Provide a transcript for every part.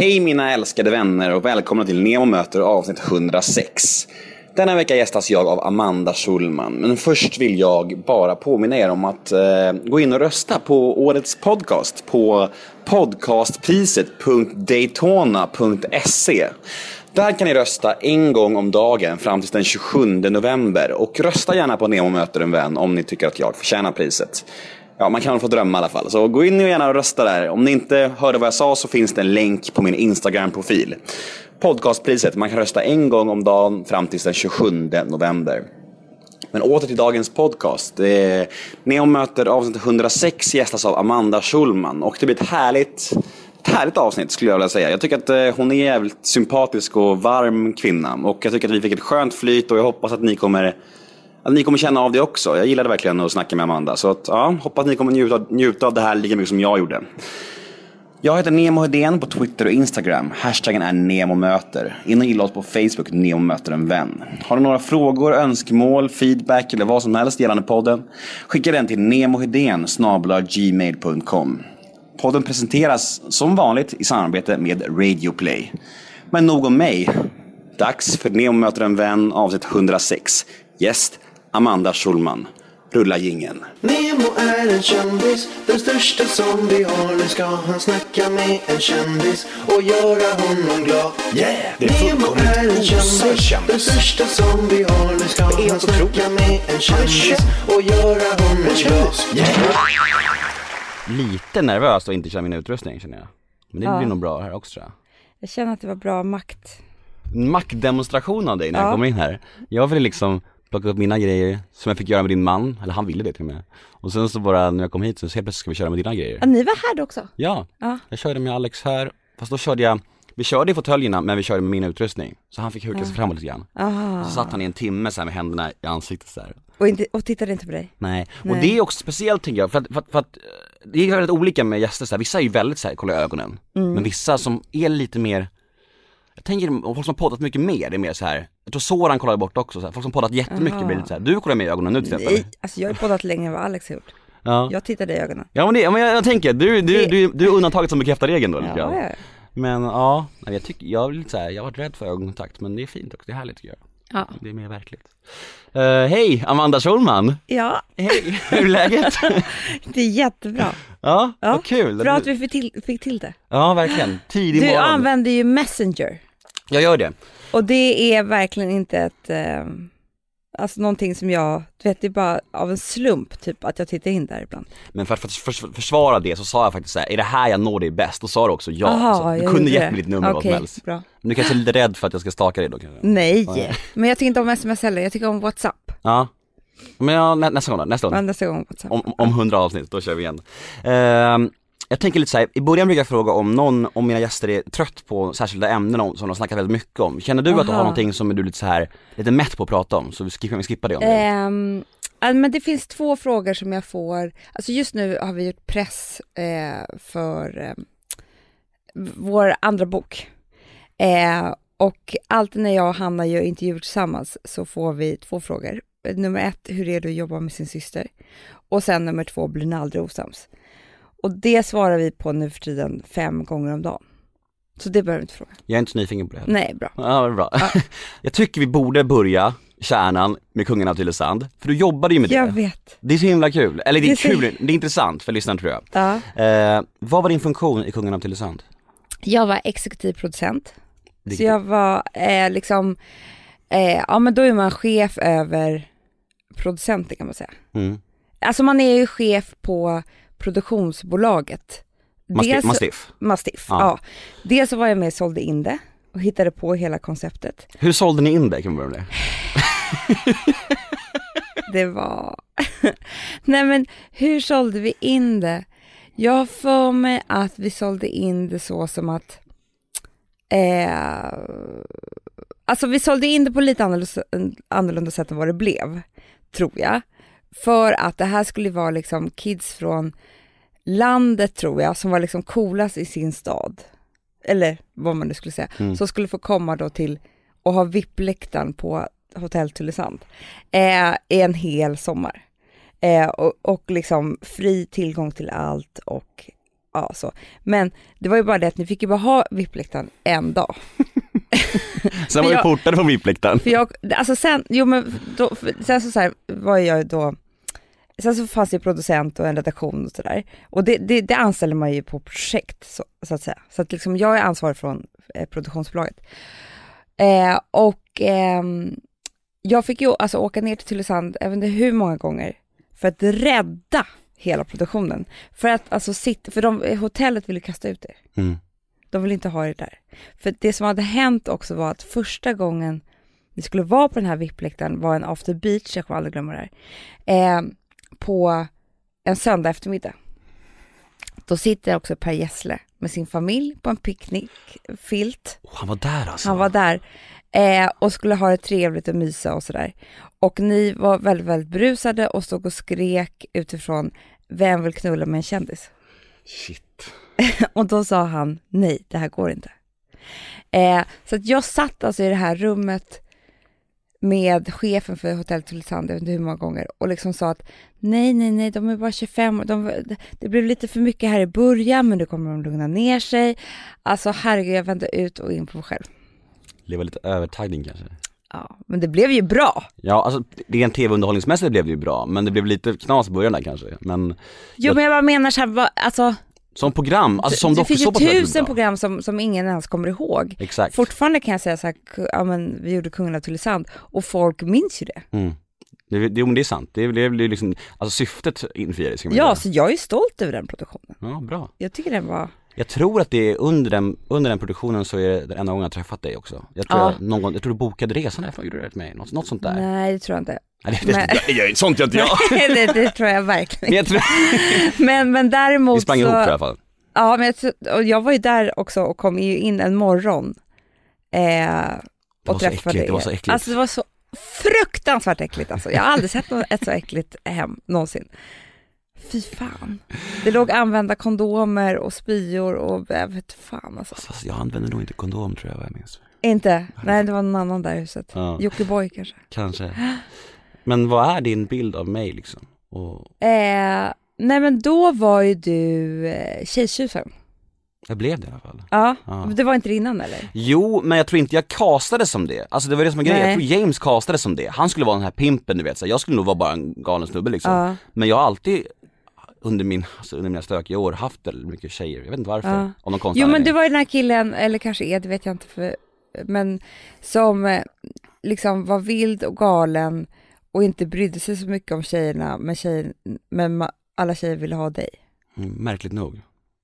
Hej mina älskade vänner och välkomna till Nemo möter avsnitt 106. Denna vecka gästas jag av Amanda Schulman, men först vill jag bara påminna er om att eh, gå in och rösta på årets podcast på podcastpriset.daytona.se. Där kan ni rösta en gång om dagen fram till den 27 november och rösta gärna på Nemo möter en vän om ni tycker att jag förtjänar priset. Ja, man kan väl få drömma i alla fall. Så gå in och gärna och rösta där. Om ni inte hörde vad jag sa så finns det en länk på min Instagram-profil. Podcastpriset, man kan rösta en gång om dagen fram till den 27 november. Men åter till dagens podcast. Eh, Neo möter avsnitt 106 gästas av Amanda Schulman och det blir ett härligt, ett härligt avsnitt skulle jag vilja säga. Jag tycker att eh, hon är jävligt sympatisk och varm kvinna och jag tycker att vi fick ett skönt flyt och jag hoppas att ni kommer att ni kommer känna av det också. Jag gillade verkligen att snacka med Amanda. Så att, ja, hoppas att ni kommer njuta, njuta av det här lika mycket som jag gjorde. Jag heter Nemo Hedén på Twitter och Instagram. Hashtaggen är NEMOMÖTER. In och gilla oss på Facebook, Nemo möter en vän. Har du några frågor, önskemål, feedback eller vad som helst gällande podden? Skicka den till nemohedén gmail.com. Podden presenteras som vanligt i samarbete med Radioplay. Men nog om mig. Dags för Nemo möter en vän avsnitt 106. Gäst Amanda Schulman. Rulla gingen. Nemo är en kändis, den största som vi har. Nu ska han snacka med en kändis och göra honom glad. Yeah! Det är Nemo är en kändis, kändis. den största som vi har. Nu ska är han helt snacka otroligt. med en kändis och göra honom glad. Yeah! Lite nervös att inte köra min utrustning känner jag. Men det Ja. blir nog bra här också tror jag. Jag känner att det var bra makt. En maktdemonstration av dig när jag Ja. kommer in här. Jag ville liksom plocka upp mina grejer som jag fick göra med din man, eller han ville det till och med. Och sen så bara när jag kom hit så helt plötsligt ska vi köra med dina grejer. Ja, ni var här då också? Ja, Ja. jag körde med Alex här, fast då körde jag, vi körde i fåtöljerna men vi körde med min utrustning. Så han fick huka sig framåt lite grann. Aha. Så satt han i en timme så med händerna i ansiktet så här. Och, inte, och tittade inte på dig? Nej, och Nej. det är också speciellt tänker jag, för att, för att, för att det är väldigt olika med gäster så här. vissa är ju väldigt så här, kolla ögonen, Mm. men vissa som är lite mer jag tänker om folk som har poddat mycket mer, det är mer så här. jag tror Soran kollar bort också, så här. folk som poddat jättemycket Aha. blir lite så här. du kollar mig i ögonen nu till exempel. Nej, alltså jag har poddat längre än vad Alex har gjort. Ja. Jag tittade i ögonen. ja men, det, ja, men jag, jag tänker, du, du, Det- du, du är undantaget som bekräftar regeln då lite Ja, ja. Men ja, jag tycker, jag är lite så här, jag har varit rädd för ögonkontakt men det är fint också, det är härligt tycker jag. Ja. Det är mer verkligt. Uh, Hej, Amanda Schulman! ja, Hej, hur är läget? det är jättebra. ja, Ja, vad kul! Bra att vi fick till, fick till det. Ja, verkligen. Tidig Du morgon. använder ju Messenger. Jag gör det. Och det är verkligen inte ett, eh, alltså någonting som jag, du vet det är bara av en slump typ att jag tittar in där ibland. Men för att för, för, försvara det så sa jag faktiskt så här, är det här jag når dig bäst? Då sa du också ja. Aha, så du kunde gett mig ditt nummer vad som helst. bra. Men du kanske är lite rädd för att jag ska staka dig då kanske? Nej, men jag tycker inte om sms heller, jag tycker om WhatsApp. Ja. Men ja, nä, nästa gång då, nästa Ja, gång. nästa gång WhatsApp. Om, om hundra avsnitt, då kör vi igen. Ehm, jag tänker lite så här, i början brukar jag fråga om någon, om mina gäster är trött på särskilda ämnen om- som de snackar väldigt mycket om. Känner du att du har Aha. någonting som du är lite så här, lite mätt på att prata om? Så vi skippar, vi skippar det om det. Ja, men det finns två frågor som jag får. Alltså just nu har vi gjort press eh, för eh, vår andra bok. Eh, och alltid när jag och Hanna gör intervjuer tillsammans så får vi två frågor. Nummer ett, hur är det att jobba med sin syster? Och sen nummer två, blir ni aldrig osams? Och det svarar vi på nu för tiden fem gånger om dagen. Så det behöver du inte fråga. Jag är inte så nyfiken på det. Nej, bra. Ja, vad bra. jag tycker vi borde börja kärnan med kungen av Tylösand, för du jobbade ju med det. Jag vet. Det är så himla kul, eller det är Det är så- kul, det är intressant för lyssnaren tror jag. Ja. Eh, vad var din funktion i Kungen av Tylösand? Jag var exekutiv producent. Det- Så jag var eh, liksom, eh, ja men då är man chef över producenter kan man säga. Mm. Alltså man är ju chef på produktionsbolaget. Mastiff, Dels- Mastiff. Mastiff, Ja. ja. Dels så var jag med och sålde in det och hittade på hela konceptet. Hur sålde ni in det kan vi börja med det? Det var... Nej men hur sålde vi in det? Jag har för mig att vi sålde in det så som att... Eh, alltså vi sålde in det på lite annorlunda, annorlunda sätt än vad det blev, tror jag. För att det här skulle vara liksom kids från landet tror jag, som var liksom coolast i sin stad. Eller vad man nu skulle säga. Mm. Som skulle få komma då till och ha VIP-läktaren på Hotell Tylösand eh, en hel sommar. Eh, och, och liksom fri tillgång till allt och ja så. Men det var ju bara det att ni fick ju bara ha VIP-läktaren en dag. Sen var vi portade från VIP-läktaren. För jag, alltså sen, jo men då, sen så, så här var jag då, sen så fanns det ju producent och en redaktion och sådär. Och det, det, det anställer man ju på projekt så, så att säga. Så att liksom jag är ansvarig från eh, produktionsbolaget. Eh, och ehm, jag fick ju alltså åka ner till Tylösand, jag vet inte hur många gånger, för att rädda hela produktionen. För att alltså sitta, för de, hotellet ville kasta ut er. Mm. De vill inte ha det där. För det som hade hänt också var att första gången vi skulle vara på den här VIP-läktaren var en after beach, jag kommer aldrig glömma det här, eh, på en söndag eftermiddag. Då sitter också Per Gessle med sin familj på en picknickfilt. Oh, han var där alltså. Han var där eh, och skulle ha det trevligt och mysa och sådär. Och ni var väldigt, väldigt brusade och stod och skrek utifrån vem vill knulla med en kändis? Shit. Och då sa han nej, det här går inte. Eh, så att jag satt alltså i det här rummet med chefen för Hotell Tylösand, jag vet inte hur många gånger, och liksom sa att nej, nej, nej, de är bara 25 år, de, det blev lite för mycket här i början, men nu kommer de lugna ner sig. Alltså herregud, jag vände ut och in på mig själv. Det var lite övertaggning kanske. Ja, men det blev ju bra. Ja, alltså rent tv-underhållningsmässigt blev det ju bra, men det blev lite knas i början där kanske. Men Jo, Jag- men jag bara menar så här, alltså, som program, alltså som det finns ju tusen program som, som ingen ens kommer ihåg. Exakt. Fortfarande kan jag säga så här, ku- ja men vi gjorde Kungen av Tylösand och folk minns ju det. Mm. Det, det, det är sant, det blev det, liksom, alltså syftet infriades Ja, säga. så jag är stolt över den produktionen. Ja, bra. Jag tycker den var, Jag tror att det är under den, under den produktionen så är det den enda gången jag träffat dig också. Jag tror, Ja. jag, någon gång, jag tror du bokade resan därifrån, gjorde du det till mig? Något, något sånt där? nej det tror jag inte. Nej, det, Nej. det, det, sånt gör inte jag. det, det tror jag verkligen Men jag tror, Men, men däremot vi sprang så, ihop i alla fall. ja men jag, och jag var ju där också och kom ju in en morgon. Eh, och träffade äckligt, det var er. så äckligt. Alltså det var så fruktansvärt äckligt alltså. Jag har aldrig sett något, ett så äckligt hem någonsin. Fy fan. Det låg använda kondomer och spyor och jag vet fan alltså. Fast jag använder nog inte kondom tror jag vad jag minns. Inte? Nej det var någon annan där i huset. Ja, Jockiboi kanske. kanske. Men vad är din bild av mig liksom? Och Eh, nej men då var ju du eh, tjejtjusen. jag blev det i alla fall. Ja, Ja. det var inte det innan eller? Jo, men jag tror inte jag castade som det. Alltså det var det som var grejen, jag tror James castade som det. Han skulle vara den här pimpen du vet, så jag skulle nog vara bara en galen snubbe liksom. Ja. Men jag har alltid under, min, alltså under mina stökiga år haft väldigt mycket tjejer, jag vet inte varför. Ja. Av någon konstig Jo men det var ju den här killen, eller kanske är det vet jag inte för, men som eh, liksom var vild och galen och inte brydde sig så mycket om tjejerna, men, tjejer, men alla tjejer ville ha dig. Mm, märkligt nog.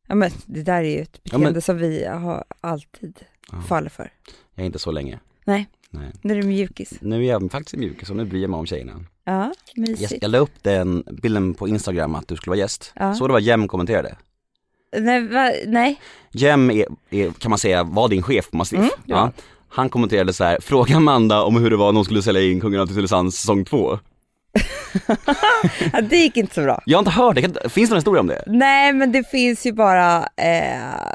Ja men det där är ju ett Ja, men- beteende som vi har alltid Ja. faller för. Jag är inte så länge. Nej. Nej. Nu är du mjukis. Nu är jag faktiskt mjuk, så nu bryr jag mig om tjejerna. Ja, mysigt. jag la upp den bilden på Instagram att du skulle vara gäst. Ja. Så det var Jem kommenterade. Nej, va, nej. Jem är, är, kan man säga, var din chef på Mastiff. Mm, ja. Han kommenterade så här: fråga Amanda om hur det var när hon skulle sälja in Kungen av Tylösand säsong två. Ja, det gick inte så bra. Jag har inte hört det, finns det någon historia om det? Nej men det finns ju bara, eh,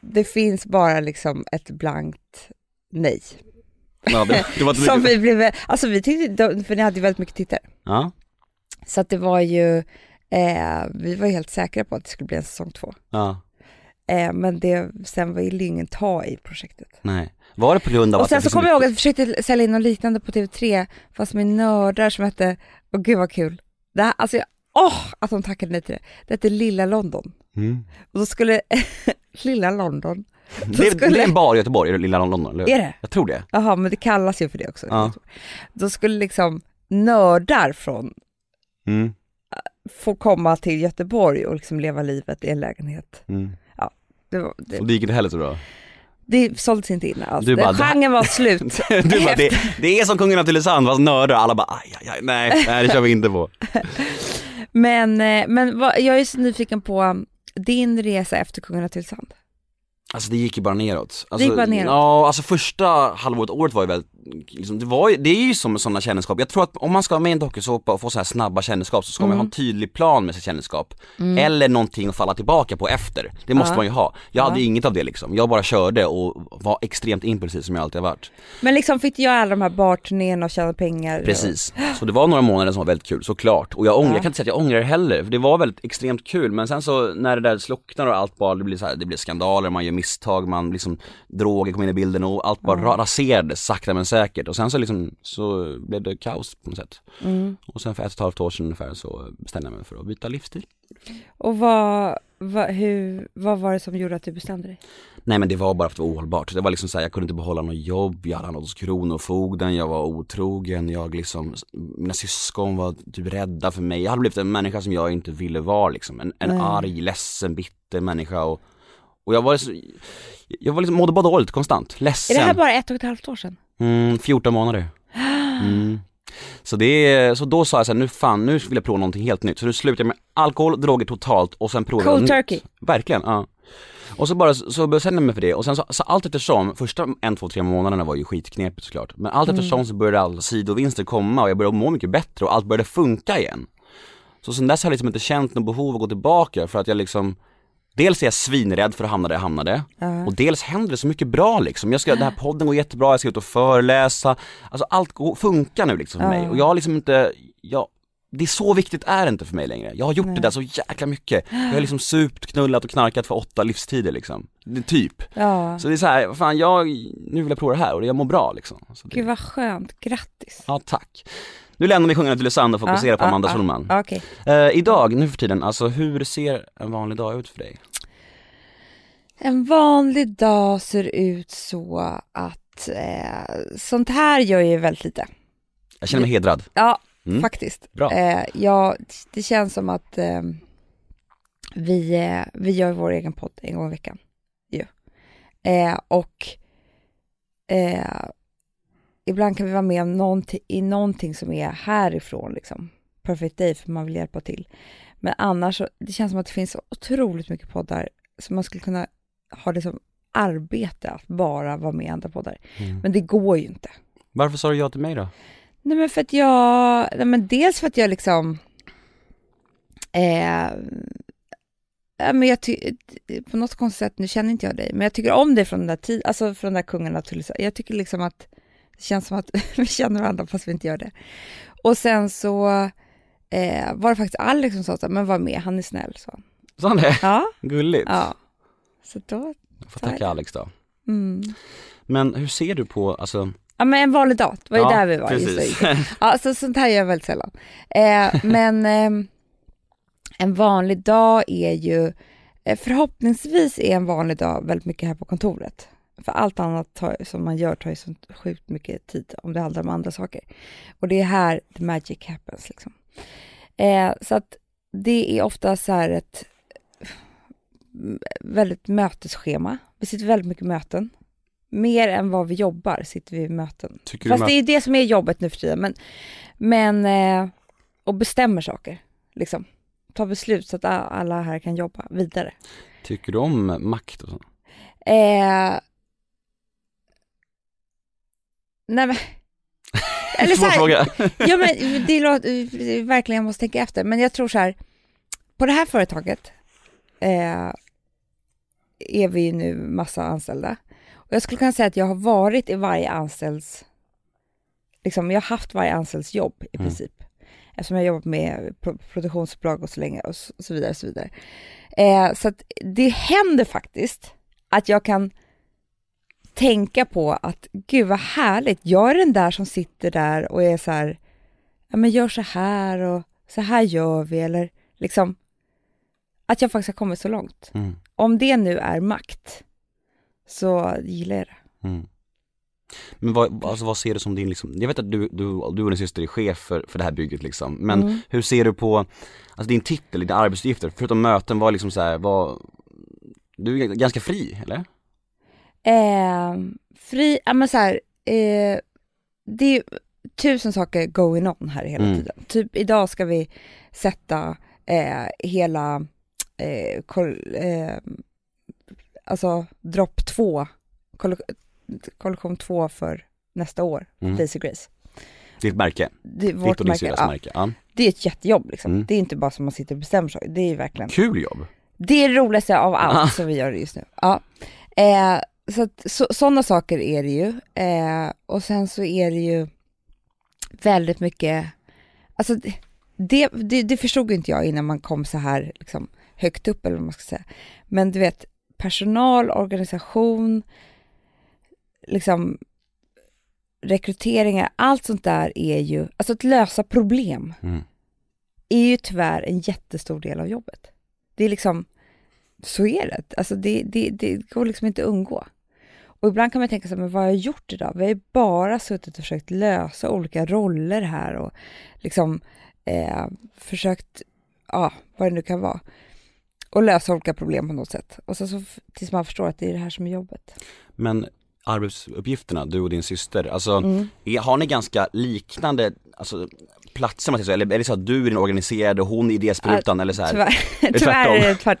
det finns bara liksom ett blankt nej. Ja, det, det var Som vi blev, alltså vi tyckte, för ni hade ju väldigt mycket tittare. Ja, Så att det var ju, eh, vi var ju helt säkra på att det skulle bli en säsong två. ja, Eh, men det, sen ville ju ingen ta i projektet. nej. Var det på grund av Och att sen så kommer jag ihåg att vi försökte sälja in något liknande på TV3, fast med nördar som hette, åh gud vad kul. Det här, alltså, jag- åh att de tackade nej till det. Det hette Lilla London. Mm. Och då skulle, Lilla London, Det, skulle- det är en bar i Göteborg, Lilla London, eller hur? är det? Jag tror det. Jaha, men det kallas ju för det också. Ja. Då skulle liksom nördar från Mm. få komma till Göteborg och liksom leva livet i en lägenhet. Mm. Det, var, det, Och det gick inte heller så bra. Det såldes inte in alls. Du bara, Den Genren var slut. du bara, det, det är som Kungen av Tylösand fast nördar, alla bara aj, aj, aj, nej, nej det kör vi inte på. Men, eh, men vad, jag är så nyfiken på um, din resa efter Kungen av Tylösand. Alltså det gick ju bara neråt. Alltså, gick bara neråt. Ja, alltså första halvåret, året var ju väldigt, liksom, det, var, ju- det är ju som sådana kändisskap, jag tror att om man ska vara med i en dokusåpa och få så här snabba kändisskap så ska man ha en tydlig plan med sitt kändisskap. Eller någonting att falla tillbaka på efter. Det måste Ja. man ju ha. Jag hade ju inget av det liksom, jag bara körde och var extremt impulsiv som jag alltid har varit. Men liksom fick jag alla de här barturnéerna och tjäna pengar? och- Precis, så det var några månader som var väldigt kul såklart. Och jag, ångrar, Ja. jag kan inte säga att jag ångrar det heller, för det var väldigt extremt kul. Men sen så när det där slocknar och allt bara, det blir så här, det blir skandaler, man gör misstag, man liksom, droger kom in i bilden och allt bara ra- raserades sakta men säkert. Och sen så liksom, så blev det kaos på något sätt. Mm. Och sen för ett och ett halvt år sedan ungefär så bestämde jag mig för att byta livsstil. Och vad, vad, hur, vad var det som gjorde att du bestämde dig? Nej men det var bara för att det var ohållbart. Det var liksom så här, jag kunde inte behålla något jobb, jag hade hamnat hos Kronofogden, jag var otrogen, jag liksom, mina syskon var typ rädda för mig. Jag hade blivit en människa som jag inte ville vara liksom. En, en Nej. arg, ledsen, bitter människa och, och jag var så, jag var liksom, mådde bara dåligt konstant, Är ledsen. det här bara ett och ett halvt år sedan? Mm, 14 månader. Mm. Så det är, så då sa jag så här, nu fan, nu vill jag prova någonting helt nytt. Så nu slutade jag med alkohol, droger totalt och sen provade jag Cold något turkey. nytt. Verkligen, ja. Och så bara, så bestämde jag mig för det och sen så, så allt eftersom, första en, två, tre månaderna var ju skitknepigt såklart. Men allt eftersom så började alla sidovinster komma och jag började må mycket bättre och allt började funka igen. Så sen dess har jag liksom inte känt något behov att gå tillbaka för att jag liksom Dels är jag svinrädd för att hamna där jag hamnade Ja. och dels händer det så mycket bra liksom. Jag ska, den här podden går jättebra, jag ska ut och föreläsa. Alltså allt går, funkar nu liksom för Ja. mig och jag har liksom inte, jag, det är så viktigt är det inte för mig längre. Jag har gjort Nej. det där så jäkla mycket. Jag har liksom supt, knullat och knarkat för åtta livstider liksom. Det, typ. Ja. Så det är så här, fan jag, nu vill jag prova det här och jag mår bra liksom. Så det, Gud vad skönt, grattis. ja tack. Nu lämnar vi sjungandet till Lysander och fokuserar Ja, på ja, Amanda ja. Schulman. Ja, Okej. Eh, idag, nu för tiden, alltså hur ser en vanlig dag ut för dig? En vanlig dag ser ut så att eh, sånt här gör jag ju väldigt lite. Jag känner mig hedrad. Ja, Mm. faktiskt. Bra. Eh, ja, det känns som att eh, vi, vi gör vår egen podd en gång i veckan. Eh, och eh, ibland kan vi vara med om någonting, i någonting som är härifrån, liksom. Perfect Day, för man vill hjälpa till. Men annars, så, det känns som att det finns otroligt mycket poddar som man skulle kunna ha det som arbete att bara vara med i andra poddar. Mm. Men det går ju inte. Varför sa du ja till mig då? Nej men för att jag, nej men dels för att jag liksom, eh, men jag ty, på något konstigt sätt, nu känner inte jag dig, men jag tycker om dig från den där tiden, alltså från den där kungarna till Jag tycker liksom att det känns som att vi känner varandra fast vi inte gör det. Och sen så eh, var det faktiskt Alex som sa så här, men var med, han är snäll, så. Sa han det? Ja, Gulligt. ja. Så då, Jag får tacka Alex då. mm. Men hur ser du på, alltså Ja men en vanlig dag, det var ju Ja, där vi var. just precis. det. Ja, så sånt här gör jag väldigt sällan. Eh, men ehm, en vanlig dag är ju, eh, förhoppningsvis är en vanlig dag väldigt mycket här på kontoret. För allt annat tar, som man gör tar ju så sjukt mycket tid om det handlar om andra saker. Och det är här the magic happens liksom. Eh, så att det är ofta så här ett mm, väldigt mötesschema. Vi sitter väldigt mycket möten. Mer än vad vi jobbar sitter vi i möten. tycker Fast det är det som är jobbet nu för tiden. Men, men eh, och bestämmer saker. Liksom. Ta beslut så att alla här kan jobba vidare. tycker du om makt och så? Eh, nej men. Eller så här, fråga. ja men det låter, verkligen jag måste tänka efter. Men jag tror så här. På det här företaget eh, är vi ju nu massa anställda. Och jag skulle kunna säga att jag har varit i varje anställds, liksom jag har haft varje anställds jobb i Mm. princip. Eftersom jag har jobbat med pro- produktionsbolag och så länge och så vidare. Och så vidare. Eh, så att det händer faktiskt att jag kan tänka på att gud vad härligt, jag är den där som sitter där och är så här, ja men gör så här och så här gör vi eller liksom att jag faktiskt har kommit så långt. Mm. Om det nu är makt så gillar jag det. Mm. Men vad, alltså vad ser du som din liksom, jag vet att du, du, du och din syster är chef för, för det här bygget liksom, men Mm. hur ser du på, alltså din titel, dina arbetsuppgifter, förutom möten, var liksom så här, var, du är ganska fri, eller? Eh, fri, ja men så här, eh, det är tusen saker going on här hela Mm. tiden. Typ idag ska vi sätta eh, hela, eh, kol, eh, alltså dropp två, koll- kollektion två för nästa år, Mm. Daisy Grace. Ditt märke. Det är Ditt vårt och din märke. syrras Ja, märke. Ja. det är ett jättejobb liksom. Mm. Det är inte bara som man sitter och bestämmer saker, det är verkligen Kul jobb. Det är det roligaste av allt Ah. som vi gör just nu. Ja. Eh, så att, så, sådana saker är det ju. Eh, och sen så är det ju väldigt mycket, alltså det, det, det, förstod inte jag innan man kom så här liksom, högt upp eller vad man ska säga. Men du vet, personal, organisation, liksom rekryteringar, allt sånt där är ju, alltså att lösa problem Mm. är ju tyvärr en jättestor del av jobbet. Det är liksom, så är det. Alltså det, det, det går liksom inte att undgå. Och ibland kan man tänka här, men vad har jag gjort idag? Vi har ju bara suttit och försökt lösa olika roller här och liksom eh, försökt, ja, vad det nu kan vara. Och lösa olika problem på något sätt. Och så, så tills man förstår att det är det här som är jobbet. Men arbetsuppgifterna, du och din syster, alltså Mm. är, har ni ganska liknande alltså, platser man säger så, eller är det så att du är den organiserade och hon är idésprutan eller så här? Tyvärr, det tyvärr tvärtom? är det tvärtom.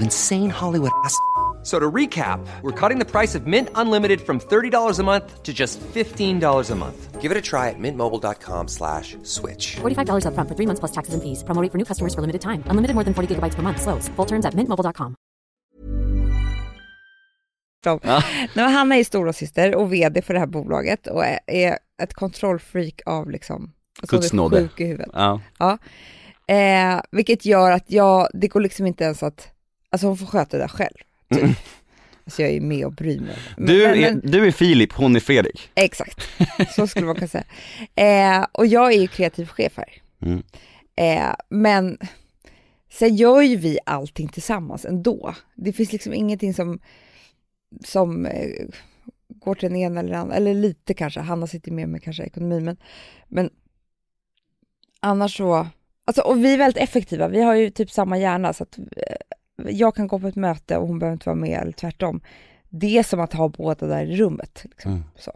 insane Hollywood ass? So to recap, we're cutting the price of Mint Unlimited from $30 a month to just $15 a month. Give it a try at mintmobile.com slash switch. $45 upfront for three months plus taxes and fees. Promo rate for new customers for limited time. Unlimited more than 40 gigabytes per month. Slows. Full terms at mintmobile.com. Nej, men Hanna är stora syster och vd för det här bolaget och är, ett kontrollfreak av liksom, alltså Guds hon är nåde. sjuk i huvudet. Ja. Ja. Eh, vilket gör att jag, det går liksom inte ens att, alltså hon får sköta det där själv. Typ. Alltså jag är med och bryr mig. Men- Du, är, men- du är Filip, hon är Fredrik. Exakt, så skulle man kunna säga. Eh, och jag är ju kreativ chef här. Mm. Eh, men sen gör ju vi allting tillsammans ändå. Det finns liksom ingenting som, som eh, går till den ena eller den andra, eller lite kanske, Hanna sitter med med kanske ekonomi, men, men annars så, alltså, och vi är väldigt effektiva, vi har ju typ samma hjärna så att eh, jag kan gå på ett möte och hon behöver inte vara med eller tvärtom. Det är som att ha båda där i rummet. Liksom. Mm. Så.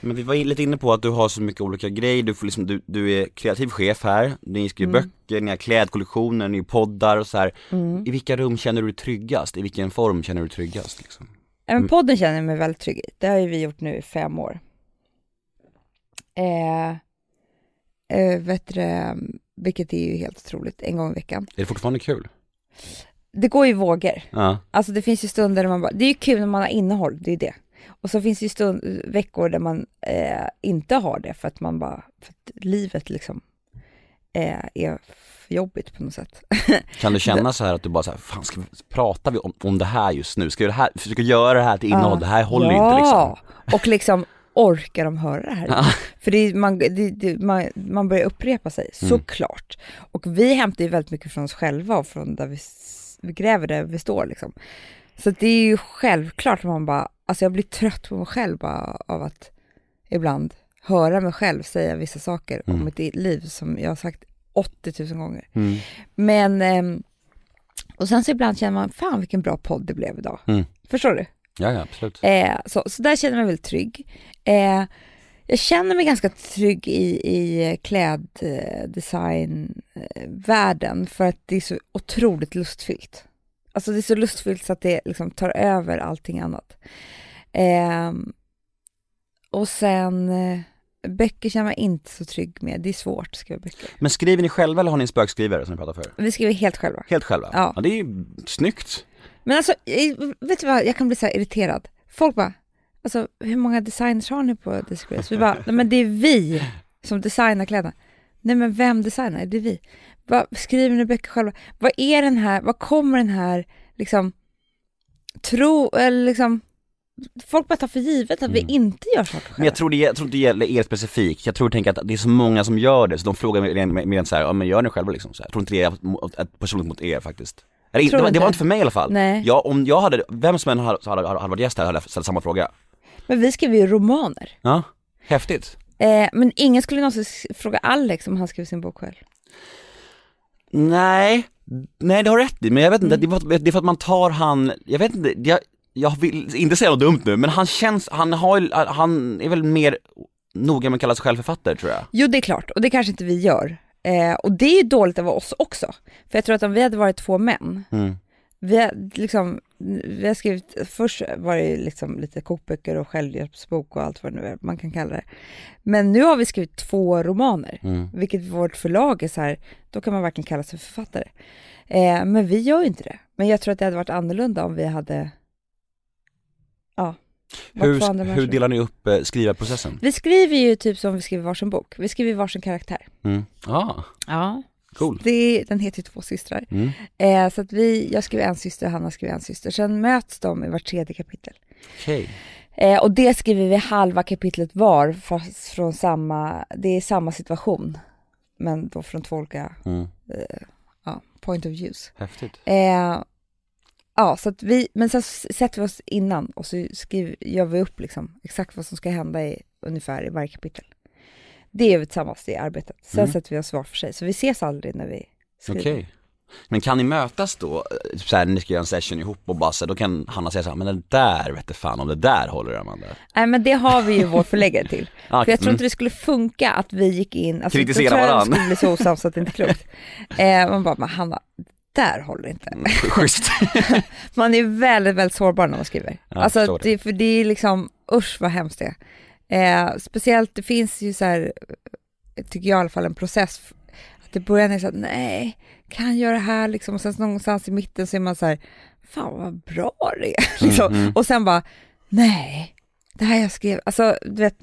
Men vi var lite inne på att du har så mycket olika grejer, du, får liksom, du, du är kreativ chef här, ni skriver Mm. böcker, ni har klädkollektioner, ni har poddar och så här. Mm. I vilka rum känner du dig tryggast? I vilken form känner du dig tryggast? Liksom? Men podden känner jag mig väldigt trygg i. Det har ju vi gjort nu i fem år. Eh, eh, vet du, vilket är ju helt otroligt, en gång i veckan. Är det fortfarande kul? Det går ju vågor. Ja. Alltså det finns ju stunder där man bara, det är ju kul när man har innehåll, det är ju det. Och så finns det ju stund, veckor där man eh, inte har det för att man bara, för att livet liksom eh, är för jobbigt på något sätt. Kan du känna så här att du bara så här, fan ska vi, pratar vi om, om det här just nu? Ska vi det här, försöka göra det här till innehåll? Det här håller ju inte liksom. Ja, och liksom orkar de höra det här? Ja. För det, är- man, det, det, man, man börjar upprepa sig, Mm. såklart. Och vi hämtar ju väldigt mycket från oss själva och från där vi, vi gräver där vi står liksom. Så det är ju självklart att man bara, alltså jag blir trött på mig själv bara av att ibland höra mig själv säga vissa saker Mm. om mitt liv som jag har sagt 80 000 gånger. Mm. Men, ehm, och sen så ibland känner man, fan vilken bra podd det blev idag. Mm. Förstår du? Ja, ja, absolut. Eh, så, så där känner jag mig väldigt trygg. Eh, jag känner mig ganska trygg i, i kläddesignvärlden för att det är så otroligt lustfyllt. Alltså det är så lustfyllt så att det liksom tar över allting annat. Eh, och sen, eh, böcker känner jag mig inte så trygg med. Det är svårt att skriva böcker. Men skriver ni själva eller har ni en spökskrivare som ni pratar för? Vi skriver helt själva. Helt själva? Ja. det är ju snyggt. Men alltså, vet du vad, jag kan bli så här irriterad. Folk bara, alltså hur många designers har ni på Disgrace? Vi bara, nej men det är vi som designar kläderna. Nej men vem designar? Det är vi. Vad, skriver ni böcker själva? Vad är den här, vad kommer den här, liksom, tro, eller liksom, folk bara tar för givet att vi inte gör saker själva. Men jag tror, det, jag tror inte det gäller er specifikt, jag tror tänker att det är så många som gör det, så de frågar mer, än såhär, ja men gör ni själva liksom så här. Jag tror inte det är personligt mot er faktiskt. Eller, det, var, det inte. var inte för mig i alla fall. Nej. Jag, om jag hade, vem som än hade, hade, hade varit gäst här hade ställt samma fråga. Men vi skriver ju romaner. Ja, häftigt. Eh, men ingen skulle någonsin fråga Alex om han skriver sin bok själv. Nej, nej det har rätt i, men jag vet inte, Mm. det, är för att, man tar han, jag vet inte, jag, jag vill inte säga något dumt nu, men han känns, han har han är väl mer noga med att kalla sig själv författare tror jag. Jo, det är klart. Och det kanske inte vi gör. Eh, och det är ju dåligt av oss också. För jag tror att om vi hade varit två män, Mm. vi har, liksom, vi har skrivit, först var det ju liksom lite kokböcker och självhjälpsbok och allt vad det nu är man kan kalla det. Men nu har vi skrivit två romaner, Mm. vilket vårt förlag är så här, då kan man verkligen kalla sig författare. Eh, men vi gör ju inte det. Men jag tror att det hade varit annorlunda om vi hade, ja, varit två andra Hur, hur delar ni upp eh, skrivarprocessen? Vi skriver ju typ som vi skriver varsin bok. Vi skriver varsin karaktär. Mm. Ah, Ja. cool. Det är, den heter ju Två systrar. Mm. Eh, så att vi, jag skriver en syster, Hanna skriver en syster. Sen möts de i vart tredje kapitel. Okej. Eh, och det skriver vi halva kapitlet var, fast från samma, det är samma situation. Men då från två olika Mm. ja, point of views. Häftigt. Eh, ja, så att vi, men sen sätter vi oss innan och så skriver, gör vi upp liksom exakt vad som ska hända i, ungefär i varje kapitel. Det gör vi tillsammans i arbetet. Sen Mm. sätter vi oss var för sig, så vi ses aldrig när vi skriver. Okej. Men kan ni mötas då, eh, så här, ni ska göra en session ihop och bara så här, då kan Hanna säga så här, men det där vet du fan om det där håller Amanda. Nej men det har vi ju vår förläggare till. Ah, För jag tror mm. inte det skulle funka att vi gick in, alltså, Kritisera det skulle bli så osams att det inte är klokt. Eh, man bara, men Hanna, där håller det inte. Schysst. Man är väldigt, väldigt sårbar när man skriver. Ja, alltså, det. för det är liksom, usch vad hemskt det är. Eh, speciellt, det finns ju så här, tycker jag i alla fall, en process. Att det börjar med så att nej, kan jag göra det här liksom? Och sen någonstans i mitten så är man så här, fan vad bra det är. liksom. mm. Och sen bara, nej, det här jag skrev, alltså du vet,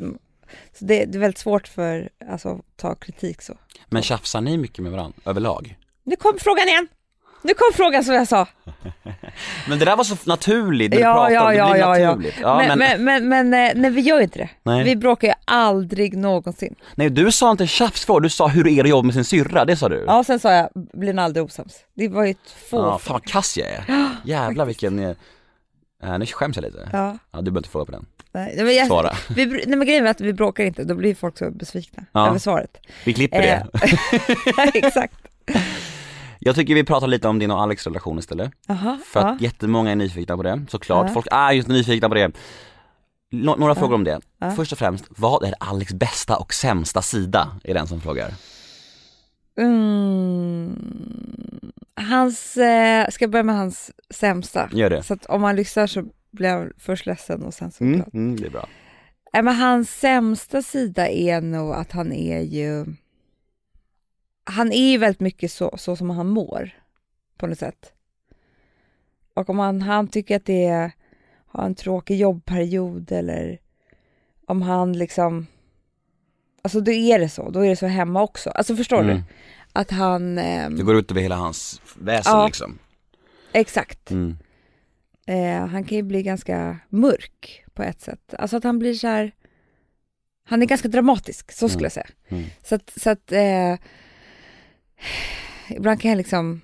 så det, det är väldigt svårt för alltså, att ta kritik så. Men tjafsar ni mycket med varandra överlag? Nu kom frågan igen! Nu kom frågan som jag sa. Men det där var så naturligt, när du Ja, pratar ja, om det, ja, blir ja, naturligt. Ja, men, men, men, men, eh, nej, vi gör ju inte det. Nej. Vi bråkar ju aldrig någonsin. Nej du sa inte tjafsfråga, du sa hur det är att jobba med sin syrra, det sa du? Ja, sen sa jag, blir ni aldrig osams? Det var ju två. Ja, fan vad kass jag är. Jävlar vilken, äh, nu skäms jag lite. Ja, Ja, du behöver inte fråga på den. nej, nej, men jag, Svara. Vi, nej men grejen är att vi bråkar inte, då blir folk så besvikna Ja. över svaret. Vi klipper Eh, det. Exakt. Jag tycker vi pratar lite om din och Alex relation istället. Aha, För ja. att jättemånga är nyfikna på det, såklart. Ja. Folk är just nyfikna på det. Nå- några frågor om det. Först och främst, vad är Alex bästa och sämsta sida? Är den som frågar. Mm. Hans, eh, ska jag börja med hans sämsta? Gör det. Så att om man lyssnar så blir jag först ledsen och sen så Mm, glad. mm, det är bra. Nej, men hans sämsta sida är nog att han är ju... Han är ju väldigt mycket så, så som han mår, på något sätt. Och om han, han tycker att det är, har en tråkig jobbperiod eller om han liksom... Alltså då är det så, då är det så hemma också. Alltså förstår Mm. du? Att han... ehm, Det går ut över hela hans väsen Ja. liksom. Exakt. Mm. Eh, han kan ju bli ganska mörk på ett sätt. Alltså att han blir så här... Han är ganska dramatisk, så skulle Mm. jag säga. Mm. Så att, så att eh, ibland kan jag liksom...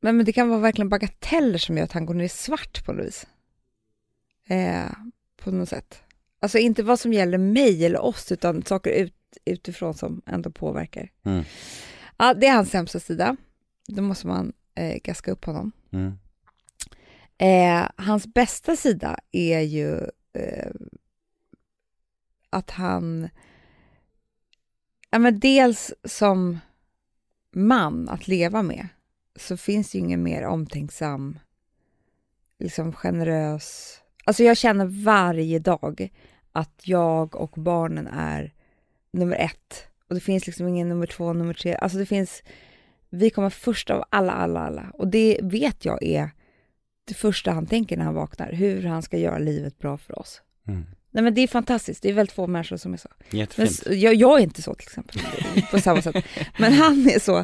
Men, men det kan vara verkligen bagateller som gör att han går ner i svart på något vis. Eh, på något sätt. Alltså inte vad som gäller mig eller oss, utan saker ut, utifrån som ändå påverkar. Mm. Ja, det är hans sämsta sida. Då måste man eh, gaska upp honom. Mm. Eh, hans bästa sida är ju eh, att han, ja men dels som man att leva med så finns det ju ingen mer omtänksam, liksom generös, alltså jag känner varje dag att jag och barnen är nummer ett och det finns liksom ingen nummer två, nummer tre. Alltså det finns, vi kommer först av alla, alla, alla. Och det vet jag är det första han tänker när han vaknar, hur han ska göra livet bra för oss. Mm. Nej men det är fantastiskt, det är väldigt få människor som är så. Men, Jättefint. s- jag, jag är inte så till exempel, på samma sätt. Men han är så.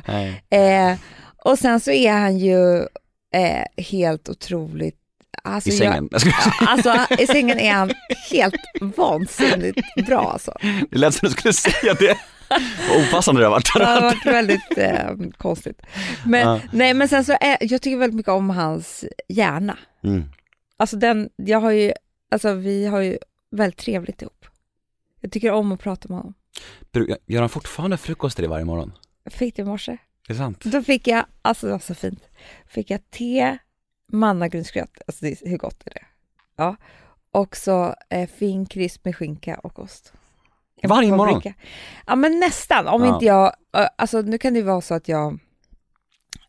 Eh, och sen så är han ju eh, helt otroligt... Alltså I sängen. Jag... Alltså i sängen är han helt vansinnigt bra alltså. Det lät som du skulle säga det. Vad opassande det har varit. Det har varit väldigt eh, konstigt. Men, Ja. nej, men sen så är, jag tycker väldigt mycket om hans hjärna. Mm. Alltså den, jag har ju, alltså vi har ju väldigt trevligt ihop. Jag tycker om att prata med honom. Gör han fortfarande frukost till dig varje morgon? Jag fick det i morse. Det är sant? Då fick jag, alltså det var så fint, fick jag te, mannagrynsgröt, alltså det, hur gott är det? Ja. Och så eh, fin krisp med skinka och ost. En Varje morgon? paprika. Ja men nästan, om Ja. inte jag, alltså nu kan det vara så att jag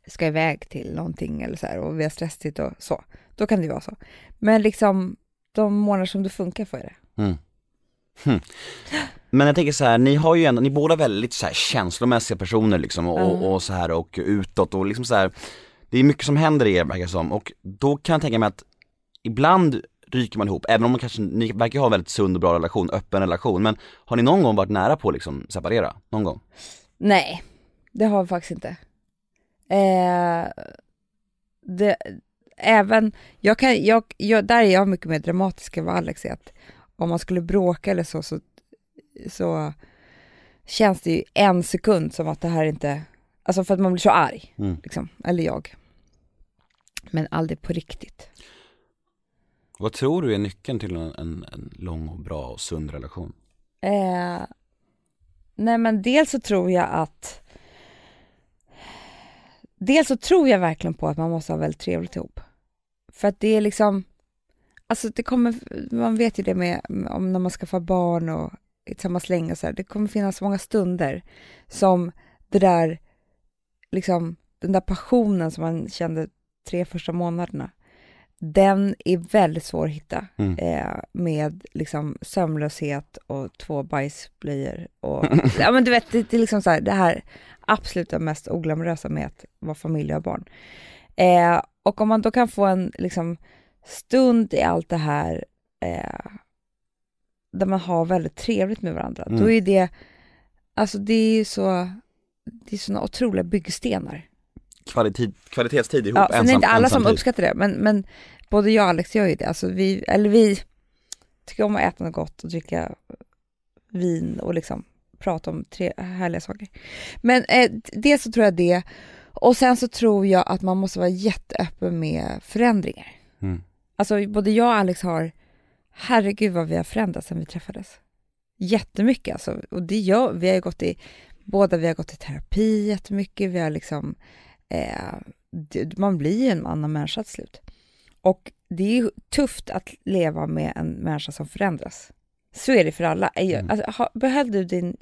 ska iväg till någonting eller så här och vi har stressigt och så. Då kan det vara så. Men liksom de månader som det funkar får jag det. Mm. Hm. Men jag tänker så här, ni har ju ändå, ni båda väldigt så här känslomässiga personer liksom och, Ja. och så här och utåt och liksom så här. Det är mycket som händer i er verkar som och då kan jag tänka mig att ibland ryker man ihop, även om man kanske, ni verkar ha en väldigt sund och bra relation, öppen relation, men har ni någon gång varit nära på att liksom separera? Någon gång? Nej, det har vi faktiskt inte. Eh, det, även, jag kan, jag, jag, där är jag mycket mer dramatisk än vad Alex är. Att om man skulle bråka eller så, så, så känns det ju en sekund som att det här inte, alltså för att man blir så arg, Mm. liksom, eller jag. Men aldrig på riktigt. Vad tror du är nyckeln till en, en, en lång och bra och sund relation? Eh, nej men dels så tror jag att Dels så tror jag verkligen på att man måste ha väldigt trevligt ihop. För att det är liksom Alltså det kommer, man vet ju det med om när man skaffar barn och tillsammans länge och så här, det kommer finnas många stunder som det där liksom den där passionen som man kände tre första månaderna den är väldigt svår att hitta Mm. eh, med liksom sömnlöshet och två bajsblöjor och ja men du vet det, det är liksom så här, det här absolut mest oglamorösa med att vara familj och barn. Eh, och om man då kan få en liksom stund i allt det här eh, där man har väldigt trevligt med varandra, Mm. då är det, alltså det är ju så, det är såna otroliga byggstenar. Kvalitet, kvalitetstid ihop, Ja, är det ensam, inte alla som ensamtid. uppskattar det, men, men både jag och Alex gör ju det. Alltså vi, eller vi tycker om att äta något gott och dricka vin och liksom prata om tre härliga saker. Men eh, dels så tror jag det, och sen så tror jag att man måste vara jätteöppen med förändringar. Mm. Alltså både jag och Alex har, herregud vad vi har förändrats sedan vi träffades. Jättemycket alltså. Och det gör, vi har ju gått i, båda vi har gått i terapi jättemycket, vi har liksom, eh, det, man blir ju en annan människa till slut. Och det är tufft att leva med en människa som förändras. Så är det för alla. Mm. Alltså, behöll du din,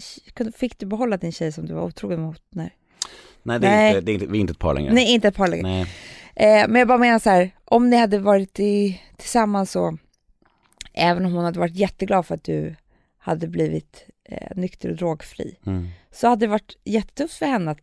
fick du behålla din tjej som du var otrogen mot? Nej, Nej, det är, Nej. Inte, det är inte, vi är inte ett par längre. Nej inte ett par längre. Eh, men jag bara menar så här, om ni hade varit i, tillsammans så, även om hon hade varit jätteglad för att du hade blivit eh, nykter och drogfri, Mm. så hade det varit jättetufft för henne att,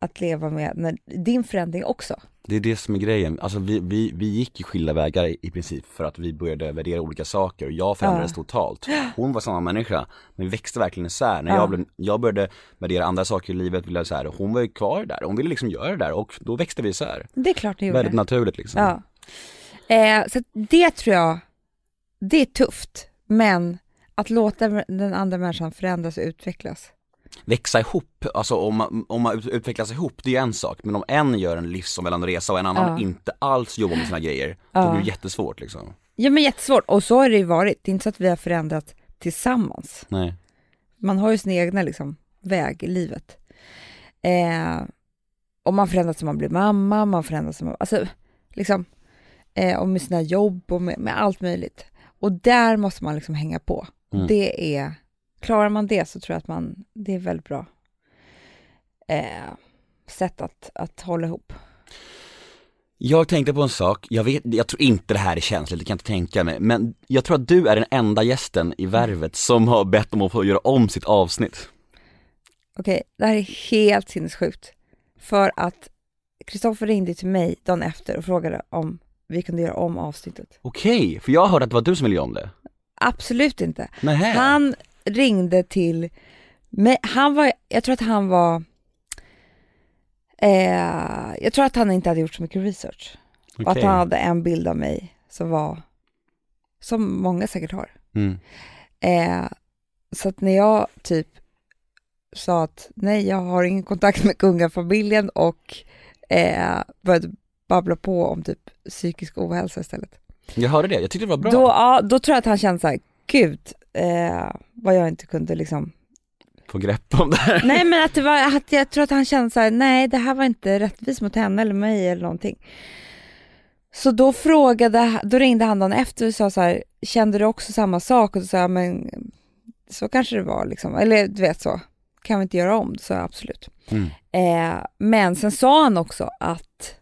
att leva med när, din förändring också. Det är det som är grejen, alltså vi, vi, vi gick ju skilda vägar i, i princip för att vi började värdera olika saker och jag förändrades Ja. totalt. Hon var samma människa, men vi växte verkligen isär. När Ja. jag, blev, jag började värdera andra saker i livet, ville så här, hon var ju kvar där, hon ville liksom göra det där och då växte vi isär. Det är klart ni gjorde. Väldigt naturligt liksom. Ja. Eh, så det tror jag, det är tufft, men att låta den andra människan förändras och utvecklas. Växa ihop, alltså om man, om man ut- utvecklas ihop, det är ju en sak, men om en gör en livsomvälvande resa och en annan Ja. inte alls jobbar med sina grejer, då Ja. blir det jättesvårt liksom. Ja men jättesvårt, och så har det ju varit. Det är inte så att vi har förändrat tillsammans. Nej. Man har ju sin egna liksom, väg i livet. Eh, och man förändras som man blir mamma, man förändras som man, alltså liksom, eh, och med sina jobb och med, med allt möjligt. Och där måste man liksom hänga på. Mm. Det är, klarar man det så tror jag att man, det är väldigt bra eh, sätt att, att hålla ihop. Jag tänkte på en sak, jag, vet, jag tror inte det här är känsligt, det kan jag inte tänka mig, men jag tror att du är den enda gästen i Värvet som har bett om att få göra om sitt avsnitt. Okej, det här är helt sinnessjukt. För att Kristoffer ringde till mig dagen efter och frågade om vi kunde göra om avsnittet. Okej, för jag hörde att det var du som ville göra om det. Absolut inte. Nähä. Han ringde till mig, han var, jag tror att han var, eh, jag tror att han inte hade gjort så mycket research. Och att han hade en bild av mig som var, som många säkert har. Mm. Eh, så att när jag typ sa att nej, jag har ingen kontakt med kungafamiljen och eh, började babbla på om typ psykisk ohälsa istället. Jag hörde det, jag tyckte det var bra. Då, ja, då tror jag att han kände så här, gud, eh, vad jag inte kunde liksom Få grepp om det här. Nej men att det var, att jag tror att han kände så här, nej det här var inte rättvist mot henne eller mig eller någonting. Så då frågade, då ringde han dagen efter och sa så här, kände du också samma sak? Och så sa jag, men så kanske det var liksom, eller du vet så, kan vi inte göra om? Då sa jag absolut. Mm. Eh, men sen sa han också att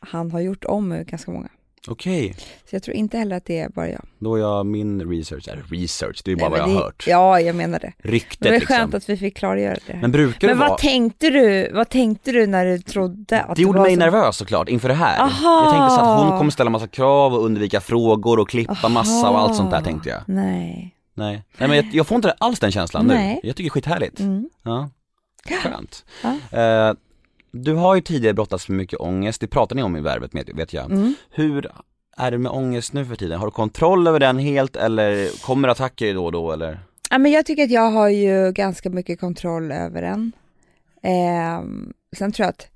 han har gjort om ganska många. Okej, Så jag tror inte heller att det är bara jag. då jag min research, eller research, det är bara Nej, vad jag har det- hört. Ja, jag menar det. Ryktet Det var liksom. skönt att vi fick klargöra det. här. Men brukar Men det vad vara... tänkte du, vad tänkte du när du trodde att Det gjorde var mig så- nervös såklart inför det här. Aha. Jag tänkte så att hon kommer ställa massa krav och undvika frågor och klippa massa och allt sånt där tänkte jag. Nej. Nej, Nej men jag, jag får inte alls den känslan nu. Nej. Jag tycker det är skithärligt. Mm. Ja. Skönt. Ja. Eh, du har ju tidigare brottats med mycket ångest, det pratar ni om i Värvet med- vet jag. Mm. Hur är det med ångest nu för tiden? Har du kontroll över den helt eller kommer attacker då och då eller? Ja, men jag tycker att jag har ju ganska mycket kontroll över den. Ehm, sen tror jag att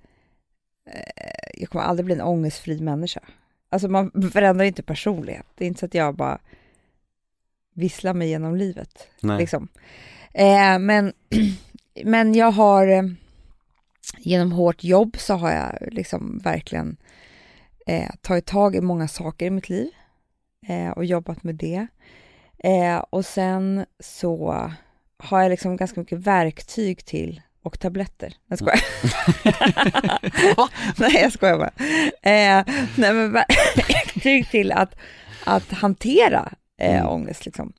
eh, jag kommer aldrig bli en ångestfri människa. Alltså man förändrar inte personlighet. Det är inte så att jag bara visslar mig genom livet. Nej. Liksom. Eh, men, men jag har eh, genom hårt jobb så har jag liksom verkligen eh, tagit tag i många saker i mitt liv eh, och jobbat med det. Eh, och sen så har jag liksom ganska mycket verktyg till och tabletter. Jag skojar. nej, jag skojar bara. Eh, nej, men verktyg till att, att hantera eh, Mm. ångest liksom.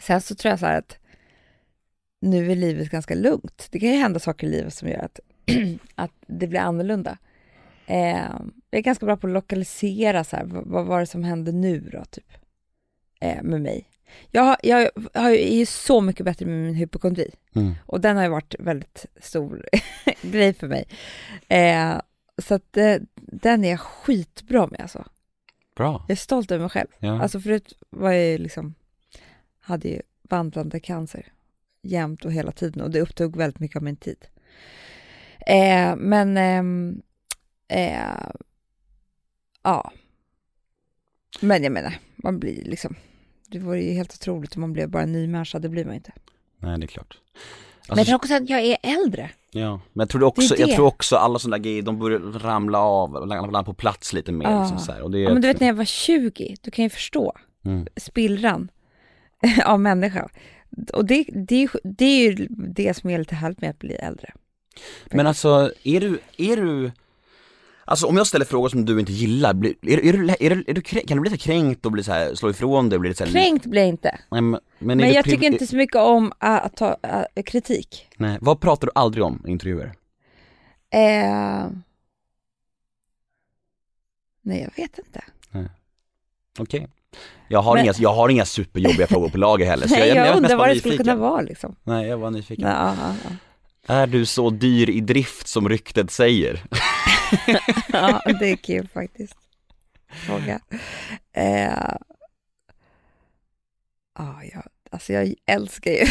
Sen så tror jag så här att nu är livet ganska lugnt. Det kan ju hända saker i livet som gör att, att det blir annorlunda. Eh, jag är ganska bra på att lokalisera så här, vad, var det som hände nu då, typ, eh, med mig. Jag, har- jag, har är ju så mycket bättre med min hypokondri Mm. och den har ju varit väldigt stor grej för mig. Eh, så att eh, den är jag skitbra med alltså. Bra. Jag är stolt över mig själv. Ja. Alltså förut var jag ju liksom, hade ju vandrande cancer jämt och hela tiden och det upptog väldigt mycket av min tid. Eh, men, ehm, eh, ja. Men jag menar, man blir liksom, det vore ju helt otroligt om man blev bara en ny människa, det blir man inte. Nej det är klart. men jag tror också att jag är äldre. Ja, men jag tror, också, Det är det. jag tror också alla sådana grejer, de börjar ramla av, landa på plats lite mer Ja. liksom så här. och det är Ja, men du vet när jag var 20, du kan ju förstå Mm. spillran av människa. Och det, det, är ju, det är ju det som är lite härligt med att bli äldre. Men alltså, är du, är du Alltså om jag ställer frågor som du inte gillar, blir, är, är, du, är, du, är du, kan du bli lite kränkt och bli så här, slå ifrån dig och bli lite så här, Kränkt blir jag inte. Nej, men, men, Men jag tycker inte så mycket om att, att ta äh, kritik. Nej, vad pratar du aldrig om i intervjuer? Eh, nej, jag vet inte. Okej jag, har Men- inga, jag har inga superjobbiga frågor på lager heller så Nej, jag, jag, jag, undrar vad det skulle kunna vara liksom. Nej jag var nyfiken Ja, ja, ja. Är du så dyr i drift som ryktet säger? ja, det är kul faktiskt. Fråga. Eh, ja, jag, alltså jag älskar ju.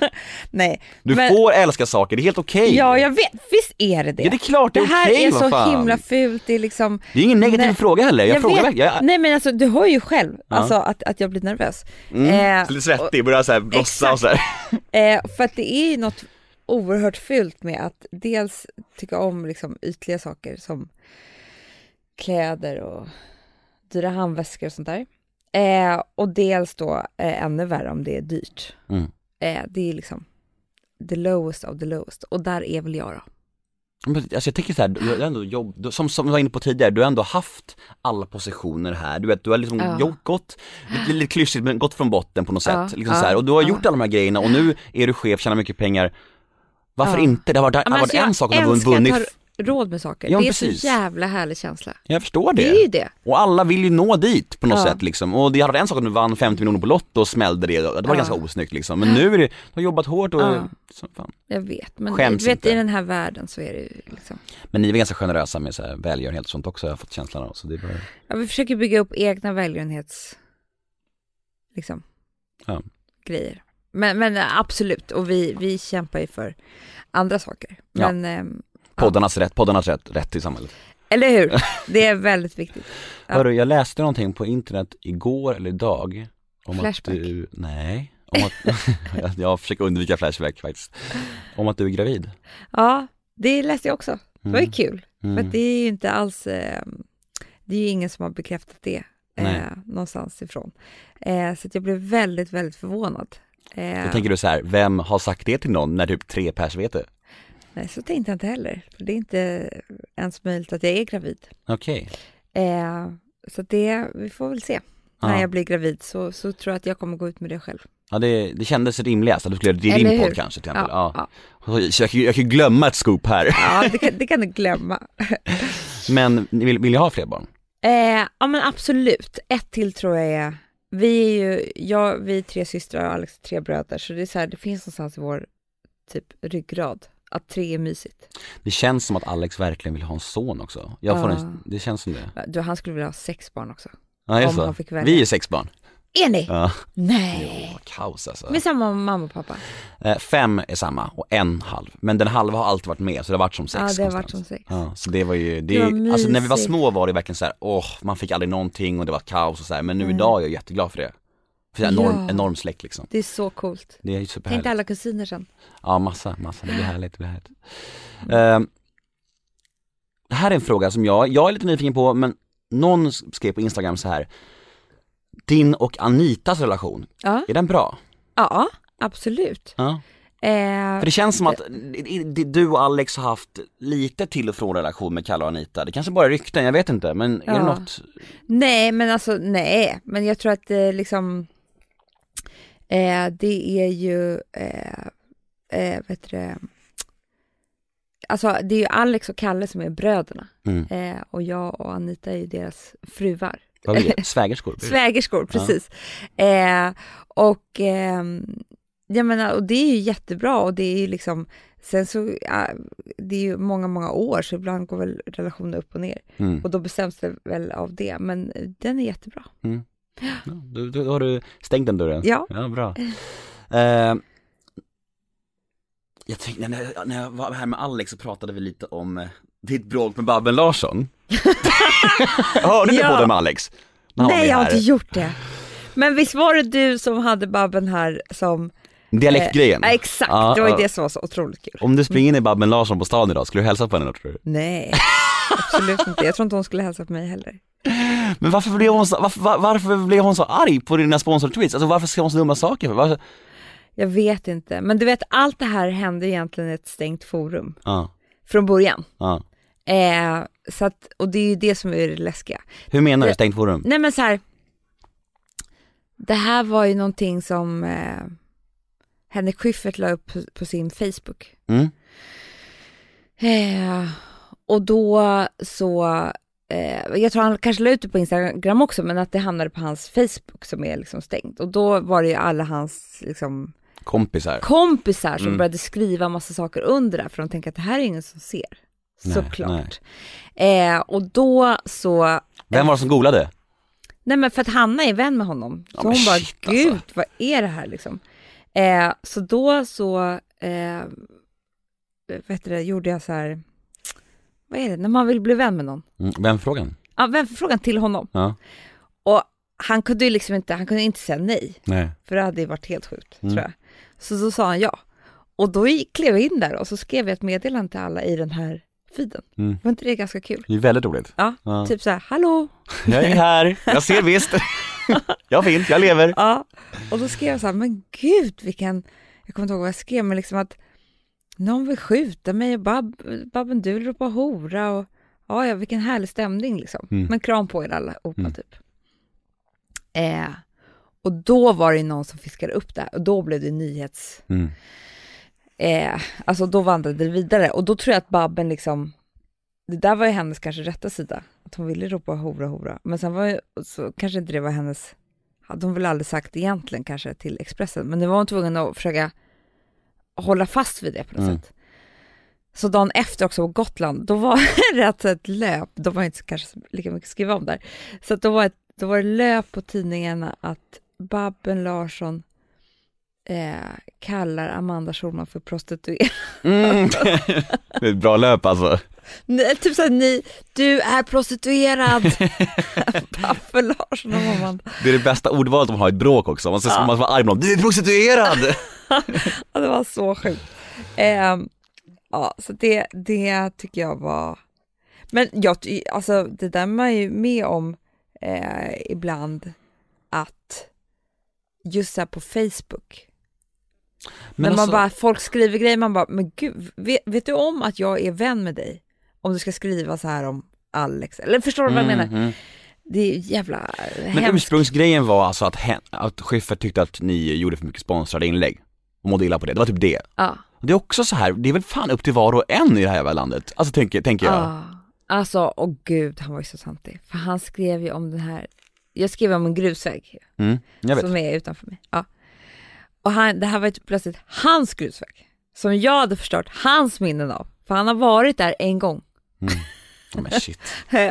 nej, Du Men- får älska saker, det är helt okej ja jag vet, visst är det det. Ja det är klart, det är det här okej är så fan. himla fult, det är liksom Det är ingen negativ Nej. fråga heller, jag, Jag frågar vet. jag, Nej men alltså du hör ju själv Ja. alltså, att, att jag blir nervös. mm, Eh, lite svettig, börjar såhär blossa och såhär Eh, för att det är ju något oerhört fult med att dels tycka om liksom ytliga saker som kläder och dyra handväskor och sånt där. Eh, och dels då eh, ännu värre om det är dyrt. Mm. Eh, det är liksom the lowest of the lowest och där är väl jag då. Men, Alltså jag tänker såhär, du har ändå jobb, du, som, som vi var inne på tidigare, du har ändå haft alla positioner här, du vet, du har liksom Ja. gått, lite, lite klyschigt men gått från botten på något Ja, sätt, liksom ja, så här. och du har gjort alla de här grejerna och nu är du chef, tjänar mycket pengar Varför Ja. inte? Det har varit, det har varit alltså, jag en sak om du vunnit. ha råd med saker. Ja, det är precis. så jävla härlig känsla. Jag förstår det. Det är ju det. Och alla vill ju nå dit på något Ja. sätt liksom. Och det hade varit en sak om du vann 50 miljoner på Lotto och smällde det, det var Ja. ganska osnyggt liksom. Men nu är det, du har jobbat hårt och, Ja. så, fan. Jag vet, men Skäms du vet, inte. i den här världen så är det ju liksom. Men ni är ganska generösa med så här välgörenhet och sånt också, jag har fått känslan av. Så det är bara... Ja, vi försöker bygga upp egna välgörenhets, liksom, Ja. grejer. Men, men absolut, och vi, vi kämpar ju för andra saker. Ja. Men, ehm, Poddarnas rätt, poddarnas rätt, rätt till samhället. eller hur? Det är väldigt viktigt. Ja. Hörru, jag läste någonting på internet igår eller idag om Flashback. att du, nej, om att, jag, försöker undvika flashback faktiskt. Om att du är gravid. Ja, det läste jag också. Det var ju Mm. kul. För Mm. att det är ju inte alls, eh, det är ju ingen som har bekräftat det eh, någonstans ifrån. Eh, så jag blev väldigt, väldigt förvånad. Eh, Då tänker du så här, vem har sagt det till någon när typ tre pers vet det? Nej, så tänkte jag inte heller. För det är inte ens möjligt att jag är gravid. Okej. Eh, så det, vi får väl se. Ja. När jag blir gravid så, så tror jag att jag kommer gå ut med det själv. Ja det, det kändes rimligast att du skulle göra det i Eller din hur? podd kanske till exempel. Ja, Ja. ja. Så jag, kan ju- jag kan ju glömma ett scoop här. Ja, det kan, det kan du glömma. Men ni vill, vill ni ha fler barn? Eh, ja men absolut, ett till tror jag är, vi är ju, jag, vi är tre systrar och Alex är tre bröder, så det är så här, det finns någonstans i vår typ ryggrad, att tre är mysigt. Det känns som att Alex verkligen vill ha en son också. Jag får Ja. en, det känns som det. Du, han skulle vilja ha sex barn också. Ja, Om så? han fick välja. Vi är sex barn. Är ni? Ja. Nej! Jo, kaos alltså. Med samma mamma och pappa? Eh, fem är samma och en halv. Men den halva har alltid varit med så det har varit som sex Ja, det har varit konstant. som sex. Ja, så det var ju, det, Det var alltså när vi var små var det verkligen så här, åh, man fick aldrig någonting och det var kaos och så här. men nu Mm. idag är jag jätteglad för det. För jag är enorm, Ja. enorm släkt liksom. Det är så coolt. Det är ju Tänk superhärligt. dig alla kusiner sen. Ja, massa, massa. Det blir härligt, det blir härligt. Ehm, det här är en fråga som jag, jag är lite nyfiken på, men någon skrev på Instagram så här. Din och Anitas relation, Ja, är den bra? ja absolut. Ja. Eh, För det känns som att du och Alex har haft lite till och från relation med Kalle och Anita. Det kanske bara är rykten, jag vet inte, men är det Ja. något? Nej, men alltså nej, men jag tror att det liksom eh, det är ju, eh, eh, vet du det, alltså det är ju Alex och Kalle som är bröderna Mm. eh, och jag och Anita är ju deras fruar. Vad blir det? Svägerskor? Svägerskor, precis. Eh, och ehm, jag menar, och det är ju jättebra och det är ju liksom, sen så, ja, det är ju många, många år så ibland går väl relationer upp och ner Mm. och då bestäms det väl av det, men den är jättebra. Ja, då, då, har du stängt den dörren? Ja. Ja, bra. Eh, jag tänkte, när jag, när jag var här med Alex så pratade vi lite om eh, ditt bråk med Babben Larsson. Hörde du Ja. på det med Alex? Var Nej, jag har inte gjort det. Men visst var det du som hade Babben här som... Dialektgrejen? Ja, exakt, det var ju det som var så otroligt kul. Om du springer in i Babben Larsson på stan idag, skulle du hälsa på henne då tror du? Nej, absolut inte. Jag tror inte hon skulle hälsa på mig heller. Men varför blev hon så, varför, var- varför blev hon så arg på dina sponsor-tweets? Alltså varför ska hon så dumma saker för? Varför? Jag vet inte, men du vet allt det här hände egentligen i ett stängt forum Ja, från början. Eh, så att, och det är ju det som är det läskiga. Hur menar du stängt forum? Nej men så här. Det här var ju någonting som eh, Henrik Schyffert la upp på, på sin Facebook. Mm? Eh, och då så, eh, jag tror han kanske la ut det på Instagram också, men att det hamnade på hans Facebook som är liksom stängt. Och då var det ju alla hans liksom, Kompisar? kompisar som Mm. började skriva massa saker under det, för de tänker att det här är ingen som ser. Nej, Såklart. Eh, och då så, Vem var det som golade? nej men för att Hanna är vän med honom. Så Ja, hon bara, shit, alltså. gud vad är det här liksom? Eh, så då så, eh, vet du det, gjorde jag så här, vad är det, när man vill bli vän med någon? Mm, vem frågan? Ja, vänförfrågan till honom. Ja, Och han kunde ju liksom inte, han kunde inte säga nej, nej. för det hade ju varit helt sjukt, Mm. tror jag. Så så sa han ja. Och då klev jag in där och så skrev jag ett meddelande till alla i den här feeden. Mm. Var inte det ganska kul? Det är väldigt roligt. Ja, Ja. typ så här, hallå! Jag är här, jag ser visst. jag finns, jag lever. Ja, och då skrev jag så här, men gud vilken, jag kommer inte ihåg vad jag skrev, men liksom att någon vill skjuta mig och Bab, Babben du vill ropa hora och ja, ja, vilken härlig stämning liksom. Mm. Men kram på er allihopa Mm. typ. Eh, och då var det någon som fiskade upp det här och då blev det nyhets... Mm. Eh, alltså då vandrade det vidare. Och då tror jag att Babben liksom, det där var ju hennes kanske rätta sida, att hon ville ropa hora hora, men sen var ju, så kanske inte det var hennes, hade hon väl aldrig sagt egentligen kanske till Expressen, men nu var hon tvungen att försöka hålla fast vid det på något Mm. sätt. Så dagen efter också på Gotland, då var det alltså ett löp, då var det inte kanske lika mycket att skriva om där, så då, var ett, då var det löp på tidningarna att Babben Larsson eh, kallar Amanda Schulman för prostituerad. Mm. det är ett bra löp alltså. Nej, typ såhär, ni, du är prostituerad. Babben Larsson och Amanda. Det är det bästa ordvalet om man har ett bråk också. Man ska, Ja. man ska vara arg på någon. Du är prostituerad! Ja, det var så sjukt. Ehm, ja, så det, det tycker jag var... Men jag, alltså det där man är ju med om eh, ibland att just så här på Facebook, Men när man alltså- bara, folk skriver grejer, man bara, men gud, vet, vet du om att jag är vän med dig? Om du ska skriva så här om Alex, eller förstår du vad jag menar? Mhm. Det är jävla Men hemskt. ursprungsgrejen var alltså att, hen, att Schyffert tyckte att ni gjorde för mycket sponsrade inlägg och mådde illa på det, det var typ det. Ja. Det är också så här, det är väl fan upp till var och en i det här jävla landet, alltså tänker, tänker jag. Ja, alltså, åh gud, han var ju så tantig. För han skrev ju om den här, jag skrev om en grusväg Mm, som är utanför mig. Ja. Och han, det här var ju plötsligt hans grusväg, som jag hade förstört hans minnen av. För han har varit där en gång Ja, men shit.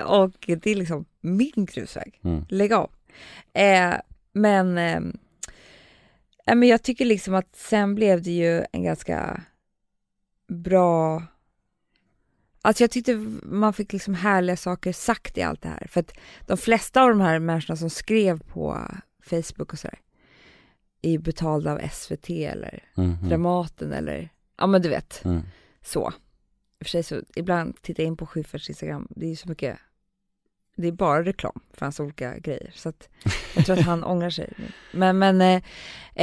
och det är liksom min grusväg. Mm. Lägg av. Eh, men, eh, eh, men jag tycker liksom att sen blev det ju en ganska bra Alltså jag tyckte man fick liksom härliga saker sagt i allt det här. För att de flesta av de här människorna som skrev på Facebook och sådär är ju betalda av SVT eller Mm, Dramaten eller, ja men du vet, mm. så. I och för sig så, ibland tittar jag in på Schyfferts Instagram, det är ju så mycket, det är bara reklam för hans olika grejer. Så att jag tror att han ångrar sig. Men, men, eh,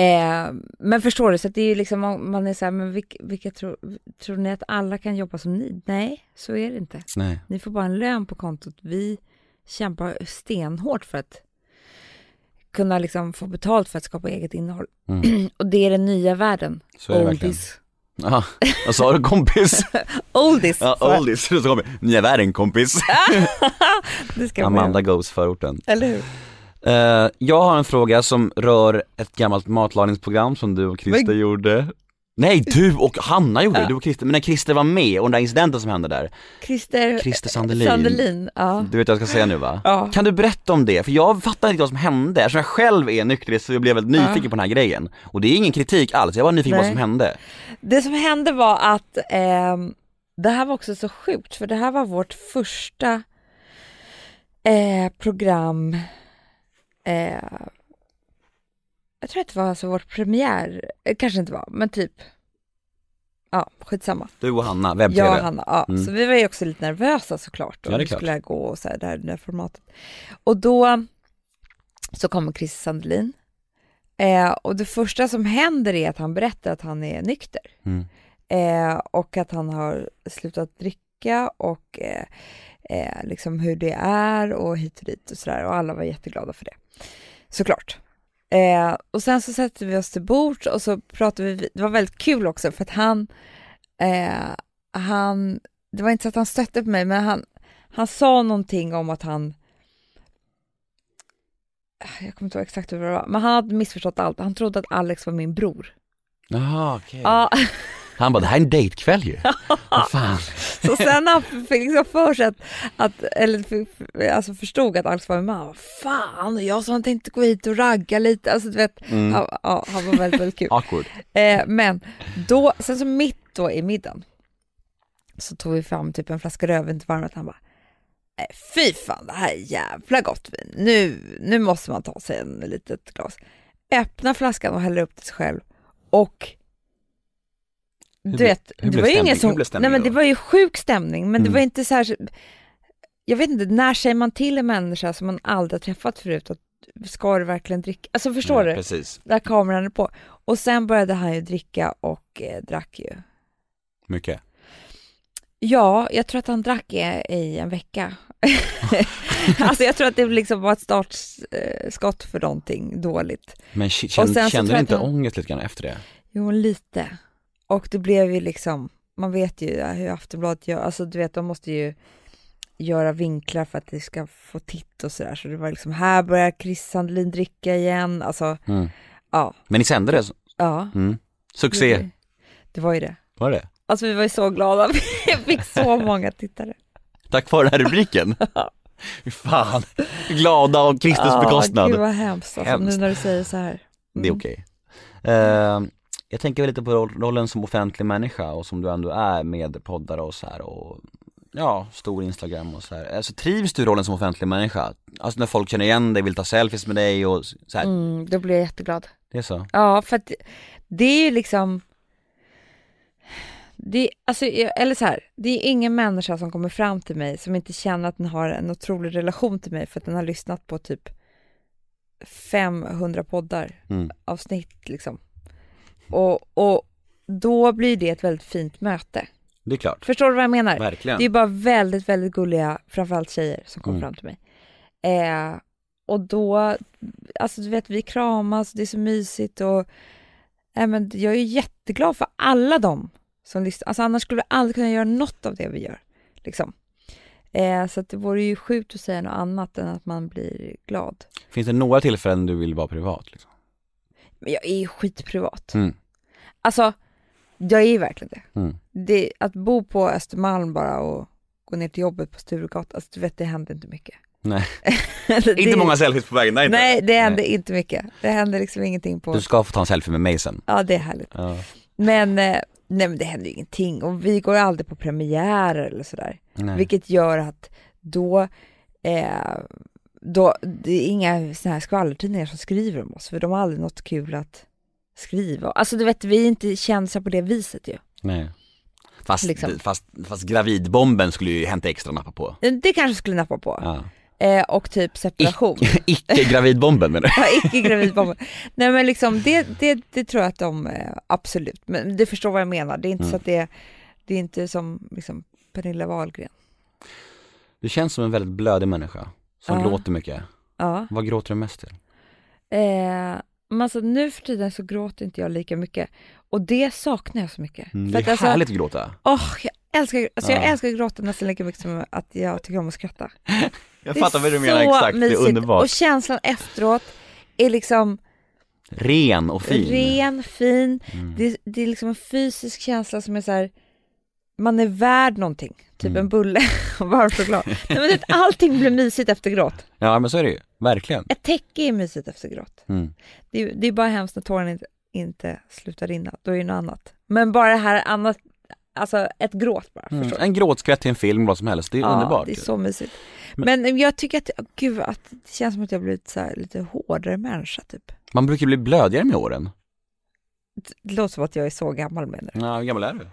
eh, men förstår du, så att det är ju liksom, man är så här, men vilka, vilka tror, tror ni att alla kan jobba som ni? Nej, så är det inte. Nej. Ni får bara en lön på kontot. Vi kämpar stenhårt för att kunna liksom få betalt för att skapa eget innehåll. Mm. Och det är den nya världen. Så är det. Oldies. Ja, vad sa du kompis? Oldies. Ja, oldies, så kommer nya världen kompis. det ska Amanda man goes förorten. Eller hur? Eh, jag har en fråga som rör ett gammalt matlagningsprogram som du och Christer Men- gjorde. Nej, du och Hanna gjorde det, Ja. du och Christer, men när Christer var med och den där incidenten som hände där, Christer, Christer Sandelin. Sandelin. Ja. du vet vad jag ska säga nu va? Ja. Kan du berätta om det? För jag fattar inte vad som hände, eftersom jag själv är nykterist så jag blev väldigt nyfiken Ja. på den här grejen. Och det är ingen kritik alls, jag var nyfiken på vad Nej. som hände. Det som hände var att ehm, det här var också så sjukt för det här var vårt första eh, program eh, jag tror att det var alltså vårt premiär, eh, kanske inte var, men typ Ja, skitsamma. Du och Hanna, webb-tv. Jag och Hanna, ja. Mm. Så vi var ju också lite nervösa såklart. Och Ja, det skulle gå och så här, det här, det här formatet. Och då så kommer Chris Sandelin. Eh, och det första som händer är att han berättar att han är nykter. Mm. Eh, och att han har slutat dricka och eh, eh, liksom hur det är och hit och dit och sådär. Och alla var jätteglada för det. Såklart. Eh, och sen så sätter vi oss till bords och så pratar vi, det var väldigt kul också för att han, eh, han, det var inte så att han stötte på mig men han, han sa någonting om att han jag kommer inte ihåg exakt hur det var, men han hade missförstått allt. Han trodde att Alex var min bror. Jaha, okej. Ja, Han bara, det här är en dejtkväll ju. Fan. så sen han fick liksom för sig att, att eller alltså förstod att Alex var min man, fan, jag som tänkte gå hit och ragga lite, alltså du vet, Mm. ja, ja, han var väldigt, väldigt kul. Awkward. Eh, men då, sen så mitt då i middagen så tog vi fram typ en flaska rödvin till varmrätt. Han bara, "Nej, fy fan det här är jävla gott vin. Nu, nu måste man ta sig en litet glas. Öppna flaskan och häller upp till sig själv och du vet, hur det var ju ingen som, nej men det var ju sjuk stämning men det Mm. var inte så här, jag vet inte, när säger man till en människa som man aldrig har träffat förut att ska du verkligen dricka? Alltså förstår Ja, du? Precis, där kameran är på. Och sen började han ju dricka och eh, drack ju. mycket. Ja, jag tror att han drack i, i en vecka. alltså jag tror att det liksom var ett startskott för någonting dåligt. Men kände, kände du inte han- ångest lite grann efter det? Jo, lite. Och det blev ju liksom, man vet ju hur Aftonbladet gör, alltså du vet de måste ju göra vinklar för att det ska få titt och sådär. Så det var liksom, här börjar Chris Sandelin dricka igen, alltså Mm. ja, Men ni sände det? ja. Mm. Succé, Det, det var ju det. var det? Alltså vi var ju så glada, vi fick så många tittare. Tack vare den här rubriken? Fan, glada och Kristus Ja, bekostnad. gud vad hemskt, alltså, Hemskt. nu när du säger så här. Det är okej. Eh, jag tänker väl lite på roll- rollen som offentlig människa och som du ändå är med poddar och så här och ja, stor Instagram och så här. Alltså trivs du i rollen som offentlig människa? Alltså när folk känner igen dig, vill ta selfies med dig och så här. Mm, då blir jag jätteglad. Det är så? Ja, för att det är ju liksom det, alltså, eller så här, det är ingen människa som kommer fram till mig som inte känner att den har en otrolig relation till mig för att den har lyssnat på typ 500 poddar Mm. avsnitt liksom. Och, och då blir det ett väldigt fint möte. Det är klart. Förstår du vad jag menar? Verkligen. Det är bara väldigt, väldigt gulliga, framförallt tjejer som kommer Mm. fram till mig. Eh, och då, alltså du vet vi kramas, det är så mysigt och eh, men jag är jätteglad för alla dem som lyssnar. Alltså annars skulle vi aldrig kunna göra något av det vi gör. Liksom. Eh, så det vore ju sjukt att säga något annat än att man blir glad. Finns det några tillfällen du vill vara privat? Liksom? Men jag är ju skitprivat. Mm. Alltså, jag är ju verkligen det. Mm. det. Att bo på Östermalm bara och gå ner till jobbet på Sturegatan, alltså du vet det händer inte mycket. Nej. det, Inte många selfies på vägen, nej inte. Nej, det händer inte mycket. Det händer liksom ingenting på... Du ska få ta en selfie med mig sen. Ja, det är härligt. Ja. Men, eh, nej men det händer ju ingenting och vi går aldrig på premiärer eller sådär. Nej. Vilket gör att då, eh, då, det är inga såna här skvallertidningar som skriver om oss för de har aldrig något kul att skriva. Alltså du vet, vi är inte kändisar på det viset ju. Nej. Fast, Liksom. fast, fast gravidbomben skulle ju Hämta Extra nappa på. Det kanske skulle nappa på. Ja. Eh, och typ separation. Icke-gravidbomben menar du? Ja, icke gravidbomben. Nej men liksom det, det, det tror jag att de, eh, absolut, men du förstår vad jag menar. Det är inte Mm. så att det, det är inte som liksom Pernilla Wahlgren. Du känns som en väldigt blödig människa. Som Ja. gråter mycket. Ja. Vad gråter du mest till? Eh, men alltså nu för tiden så gråter inte jag lika mycket. Och det saknar jag så mycket. Mm, det att är alltså, härligt att gråta. Åh, jag älskar, alltså jag Ja. älskar att gråta nästan lika mycket som att jag tycker om att skratta. Jag Det fattar vad du menar exakt, det är mysigt. underbart. Och känslan efteråt är liksom Ren och fin. ren, fin. Mm. Det, det är liksom en fysisk känsla som är så här. man är värd någonting. Typ Mm. en bulle och varm choklad. Nej, men det, allting blir mysigt efter gråt. Ja men så är det ju, verkligen. Ett täcke är mysigt efter gråt. Mm. Det, är- det är bara hemskt när tårarna inte, inte slutar rinna. Då är det något annat. Men bara det här annat, alltså ett gråt bara. Mm. En gråtskvätt till en film, vad som helst, det är ja, underbart. det är så mysigt. Men, jag tycker att, gud, att det känns som att jag blivit så här, lite hårdare människa typ. Man brukar bli blödigare med åren. Det låter som att jag är så gammal menar du? Ja, hur gammal är du?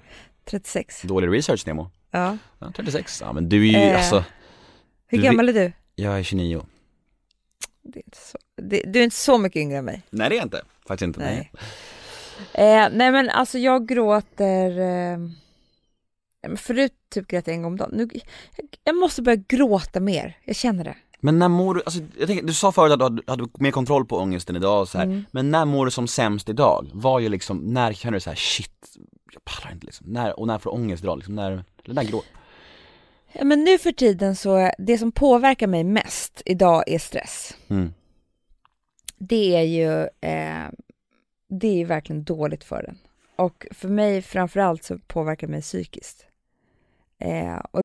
36. Dålig research Nemo. Ja. Ja, 36. Ja men du är ju Eh. alltså, Hur gammal är du? jag är 29. Det är inte så, det, du är inte så mycket yngre än mig. Nej det är jag inte, faktiskt inte. Nej. Eh, nej men alltså jag gråter, eh, förut typ grät jag en gång om dagen. Nu, jag, jag måste börja gråta mer, jag känner det. Men när mår du, alltså, jag tänker, du sa förut att du hade, hade mer kontroll på ångesten idag och så här. Mm. men när mår du som sämst idag? Vad är liksom, när känner du så här shit, jag pallar inte liksom, när, och när får du ångest idag liksom, när, eller när gråter Ja, men nu för tiden så, det som påverkar mig mest idag är stress. mm. Det är ju, eh, det är ju verkligen dåligt för den. Och för mig framförallt så påverkar det mig psykiskt. Eh, och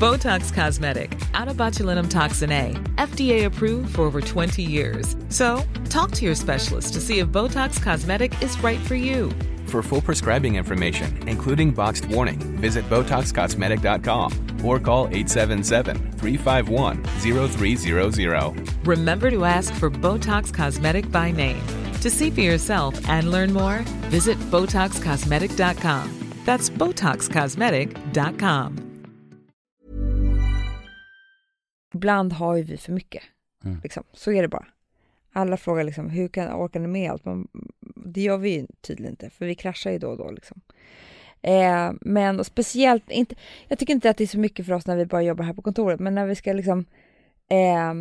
Botox Cosmetic, botulinum toxin A, FDA approved for over 20 years. So, talk to your specialist to see if Botox Cosmetic is right for you. For full prescribing information, including boxed warning, visit BotoxCosmetic.com or call 877-351-0300. Remember to ask for Botox Cosmetic by name. To see for yourself and learn more, visit BotoxCosmetic.com. That's BotoxCosmetic.com. ibland har ju vi för mycket. Mm. Liksom. Så är det bara. Alla frågar liksom, hur kan, orkar ni med allt? Men det gör vi ju tydligen inte, för vi kraschar ju då och då. Liksom. Eh, men och speciellt, inte, jag tycker inte att det är så mycket för oss när vi bara jobbar här på kontoret, men när vi ska liksom, eh,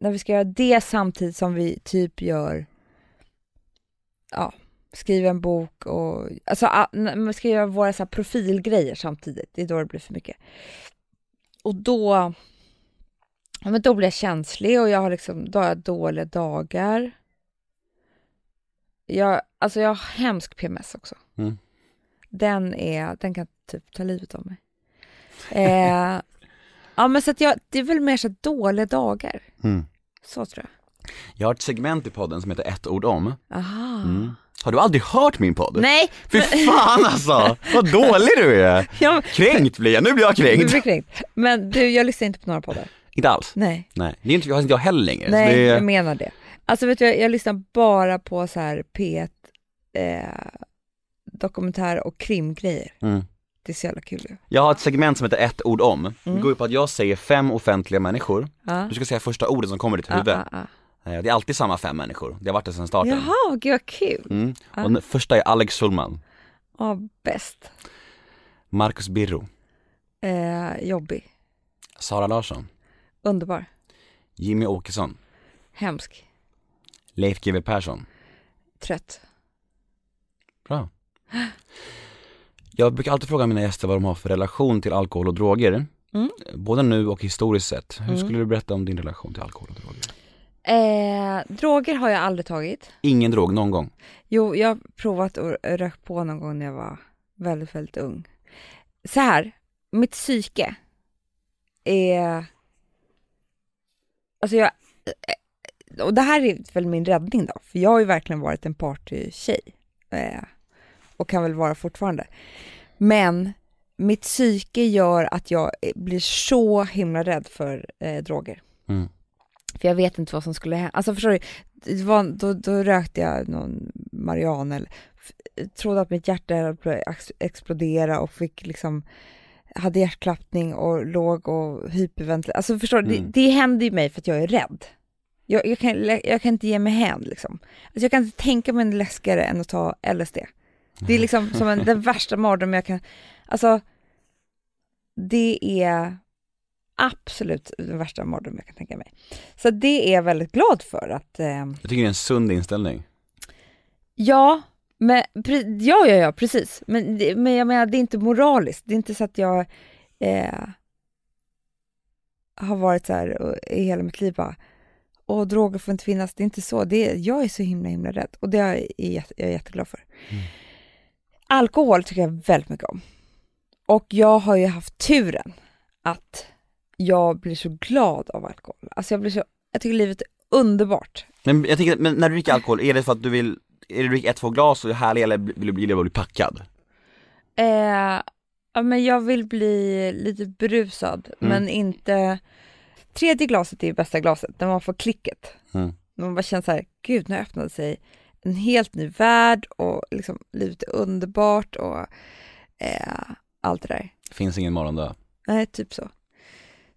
när vi ska göra det samtidigt som vi typ gör, ja, skriver en bok och alltså när vi ska göra våra så här profilgrejer samtidigt. Det är då det blir för mycket. Och då, ja, men då blir jag känslig och jag har liksom, då har jag dåliga dagar. Jag, alltså jag har hemsk PMS också. Mm. Den är, den kan typ ta livet av mig. Eh, ja men så att jag, det är väl mer så dåliga dagar. Mm. Så tror jag. Jag har ett segment i podden som heter ett ord om. Aha. Mm. Har du aldrig hört min podd? Nej! Fy fan alltså! Vad dålig du är! Kränkt blir jag, nu blir jag du kränkt. blir kränkt. Men du, jag lyssnar inte på några poddar. Inte alls. Nej. Nej, det är inte, jag har inte jag heller längre. Nej, det jag menar det. Alltså vet du, jag, jag lyssnar bara på så här P1 eh, dokumentär och krimgrejer. mm. Det är så jävla kul. Jag har ett segment som heter ett ord om. Det Mm. går ut på att jag säger fem offentliga människor. Ja. Du ska säga första ordet som kommer i ditt Ah, huvud. ah, ah. Det är alltid samma fem människor. Det har varit det sedan starten. Jaha, gud vad kul. Mm. Ah. Och den första är Alex Schulman. Ja, bäst. Marcus Birro. Eh, jobbig. Sara Larsson. Underbar. Jimmy Åkesson. Hemsk. Leif GW Persson. Trött. Bra. Jag brukar alltid fråga mina gäster vad de har för relation till alkohol och droger. Mm. Både nu och historiskt sett. Hur Mm. skulle du berätta om din relation till alkohol och droger? Eh, droger har jag aldrig tagit. Ingen drog någon gång. Jo, jag har provat och rökt på någon gång när jag var väldigt, väldigt ung. Så här, mitt psyke är... Alltså jag... Och det här är väl min räddning då, för jag har ju verkligen varit en partytjej. Eh, och kan väl vara fortfarande. Men mitt psyke gör att jag blir så himla rädd för eh, droger. Mm. För jag vet inte vad som skulle hända. Alltså förstår du, var, då, då rökte jag någon marijuana eller trodde att mitt hjärta ex- explodera och fick liksom hade hjärtklappning och låg och hyperventilerade. Alltså förstår du, Mm. det, det händer ju mig för att jag är rädd. Jag, jag, kan, jag kan inte ge mig hän liksom. Alltså jag kan inte tänka mig en läskigare än att ta LSD. Det är liksom som en, den värsta mardrömmen jag kan, alltså det är absolut den värsta mardrömmen jag kan tänka mig. Så det är jag väldigt glad för att, eh, Jag tycker det är en sund inställning. ja, men, ja, ja, ja, precis. Men, men jag menar, det är inte moraliskt. Det är inte så att jag eh, har varit så här och, i hela mitt liv bara, åh, droger får inte finnas. Det är inte så. Det är, jag är så himla, himla rädd och det är jag, jag är jätteglad för. Alkohol tycker jag väldigt mycket om. Och jag har ju haft turen att jag blir så glad av alkohol. Alltså jag blir så, jag tycker livet är underbart. Men jag tänker, men när du dricker alkohol, är det för att du vill, är det du dricker ett, två glas och är härlig eller vill du bli, du bli packad? Eh, ja, men jag vill bli lite berusad, Mm. men inte... Tredje glaset är ju bästa glaset, när man får klicket. Mm. När man bara känner så här, gud nu öppnade sig en helt ny värld och liksom livet är underbart och eh, allt det där. Finns ingen morgondag. Nej, typ så.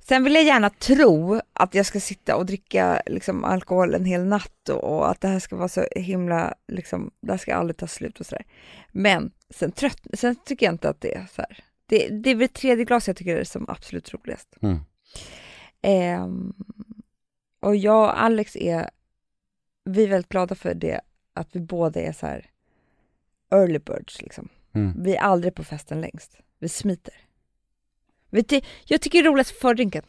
Sen vill jag gärna tro att jag ska sitta och dricka liksom, alkohol en hel natt och, och att det här ska vara så himla, liksom, det här ska aldrig ta slut och sådär. Men sen, trött, sen tycker jag inte att det är så här. Det, det är väl tredje glas jag tycker är som absolut roligast. Mm. Ehm, och jag och Alex är, vi är väldigt glada för det, att vi båda är så här early birds liksom. Mm. Vi är aldrig på festen längst. Vi smiter. Vet du, jag tycker det är roligast fördrinken.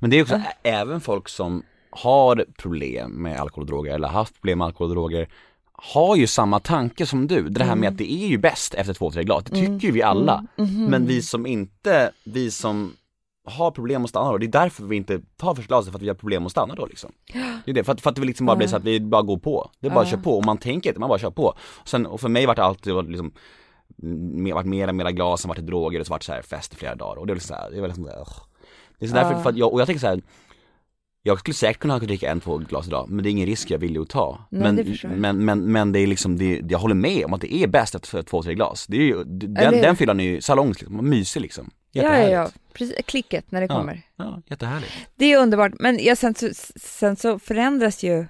Men det är också, ä- även folk som har problem med alkohol och droger eller haft problem med alkohol och droger har ju samma tanke som du, det här med att det är ju bäst efter två, tre glas, det tycker ju vi alla. Men vi som inte, vi som har problem att stanna då, det är därför vi inte tar första glaset för att vi har problem att stanna då liksom. Det är det, för att, för att det liksom bara blir så att vi bara går på, det är bara att köra på. Och man tänker inte, man bara kör på. Sen, och för mig var det alltid liksom mer, varit mera, glas, sen vart det droger och så vart det så här fest i flera dagar och det är liksom så här, det är väl liksom, ugh. Det är så därför, för att jag, och jag tänker så här. Jag skulle säkert kunna dricka en, två glas idag, men det är ingen risk jag vill ju ta. Nej, men, men, men, men det är liksom, det, jag håller med om att det är bäst efter två, tre glas. Det är ju, den, Eller den fyllan är ju salongs liksom, mysig liksom. Ja, ja, ja. Precis, klicket när det Ja. kommer. Ja, jättehärligt. Det är underbart, men ja, sen, så, sen så förändras ju,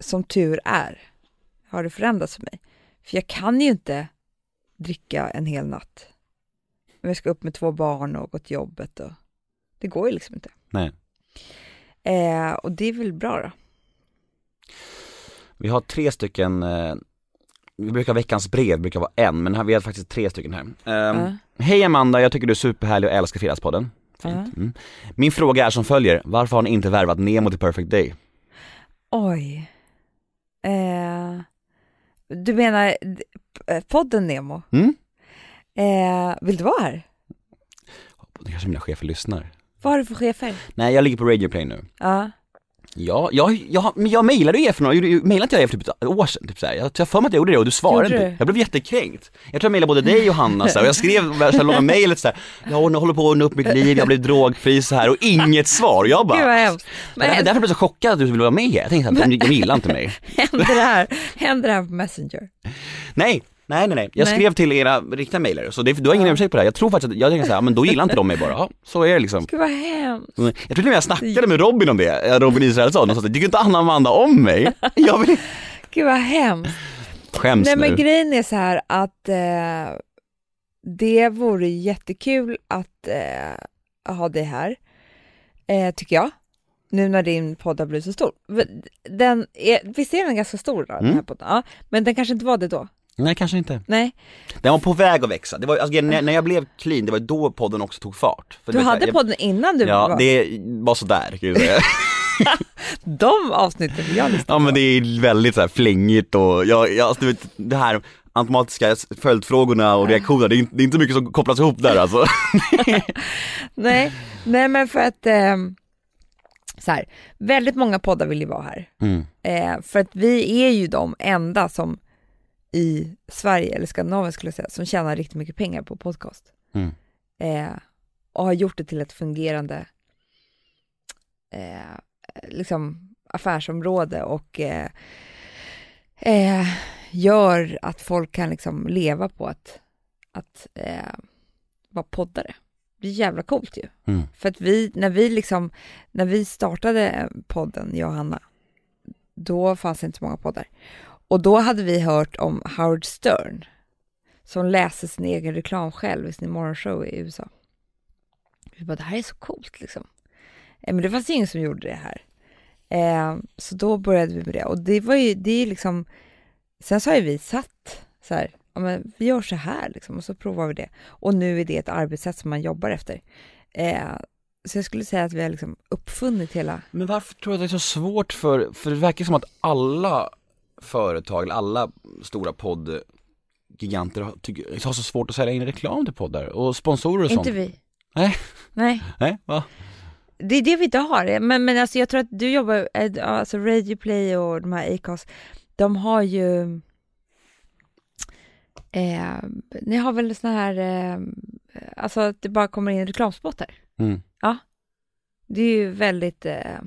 som tur är, har det förändrats för mig. För jag kan ju inte dricka en hel natt. Om jag ska upp med två barn och gå till jobbet och det går ju liksom inte. Nej. Eh, och det är väl bra då. Vi har tre stycken, eh, vi brukar veckans brev, brukar vara en, men här, vi har faktiskt tre stycken här. Ehm, Ja. Hej Amanda, jag tycker du är superhärlig och älskar Fredagspodden. Ja. Mm. Min fråga är som följer, varför har ni inte värvat Nemo till Perfect Day? Oj. Eh, du menar p- podden Nemo? Mm? Eh, vill du vara här? Det kanske mina chefer lyssnar. Vad har du för chefer? Nej, jag ligger på Radio Play nu. Ja. Ja, jag, jag, men jag mejlade er för några, jag mejlade inte jag er för typ ett år sedan, typ såhär. Jag jag har för mig att jag gjorde det och du svarade inte. Jag blev jättekränkt. Jag tror jag mejlade både dig och Hanna så här, och jag skrev här långa mejlet såhär, jag håller på att ordna upp mitt liv, jag blev drogfri så här och inget svar. Och jag bara, Gud. Men Men därför blev jag så chockad att du ville vara med här. Jag tänkte att de, de gillar inte mig. händer det här, händer det här på Messenger? Nej, nej, nej, nej. Jag Nej. skrev till era riktiga mejlare, så det, du har ingen ursäkt på det här. Jag tror faktiskt att, jag tänkte såhär, men då gillar inte de mig bara. Ja, så är det liksom. Gud vad hemskt. Jag tror till och med jag snackade med Robin om det, eh, Robin Israelsson, och sa att tycker inte Anna Amanda om mig? Jag vill Gud vad hemskt. Skäms Nej nu. men grejen är så här att eh, det vore jättekul att eh, ha dig här, eh, tycker jag. Nu när din podd har blivit så stor. Den är, visst är den ganska stor då, den här Mm. podden? Ja, men den kanske inte var det då? Nej, kanske inte. Nej, Den var på väg att växa. Det var, alltså, när, när jag blev clean, det var då podden också tog fart. För du hade jag, podden innan du Ja, var... det var sådär kan jag säga. De avsnitten vill jag lyssna Ja men det är väldigt så här flängigt och jag, jag alltså, du vet, det här automatiska följdfrågorna och reaktionerna, det är, inte, det är inte mycket som kopplas ihop där alltså. Nej, nej men för att ehm, så här, väldigt många poddar vill ju vara här. Mm. Eh, för att vi är ju de enda som i Sverige, eller Skandinavien skulle jag säga, som tjänar riktigt mycket pengar på podcast. Mm. Eh, och har gjort det till ett fungerande eh, liksom affärsområde och eh, eh, gör att folk kan liksom leva på att, att eh, vara poddare. Det är jävla coolt ju. Mm. För att vi, när vi liksom, när vi startade podden, jag och Hanna, då fanns det inte så många poddar. Och då hade vi hört om Howard Stern, som läser sin egen reklam själv i sin morgonshow i USA. Vi bara, det här är så coolt liksom. Eh, men det fanns ingen som gjorde det här. Eh, så då började vi med det. Och det var ju, det är liksom, sen så har ju vi satt så här, ja men vi gör så här liksom, och så provar vi det. Och nu är det ett arbetssätt som man jobbar efter. Eh, så jag skulle säga att vi har liksom uppfunnit hela, Men varför tror du att det är så svårt för, för det verkar som att alla företag, alla stora poddgiganter har, tycker, har så svårt att sälja in reklam till poddar och sponsorer och inte sånt. vi. Nej. Nej, Nej, va? det är det vi inte har. Men, men alltså jag tror att du jobbar, eh, ja, alltså Radio Play och de här Acast, de har ju, eh, ni har väl såna här, eh, alltså att det bara kommer in reklamspottar. Mm. Det är ju väldigt eh,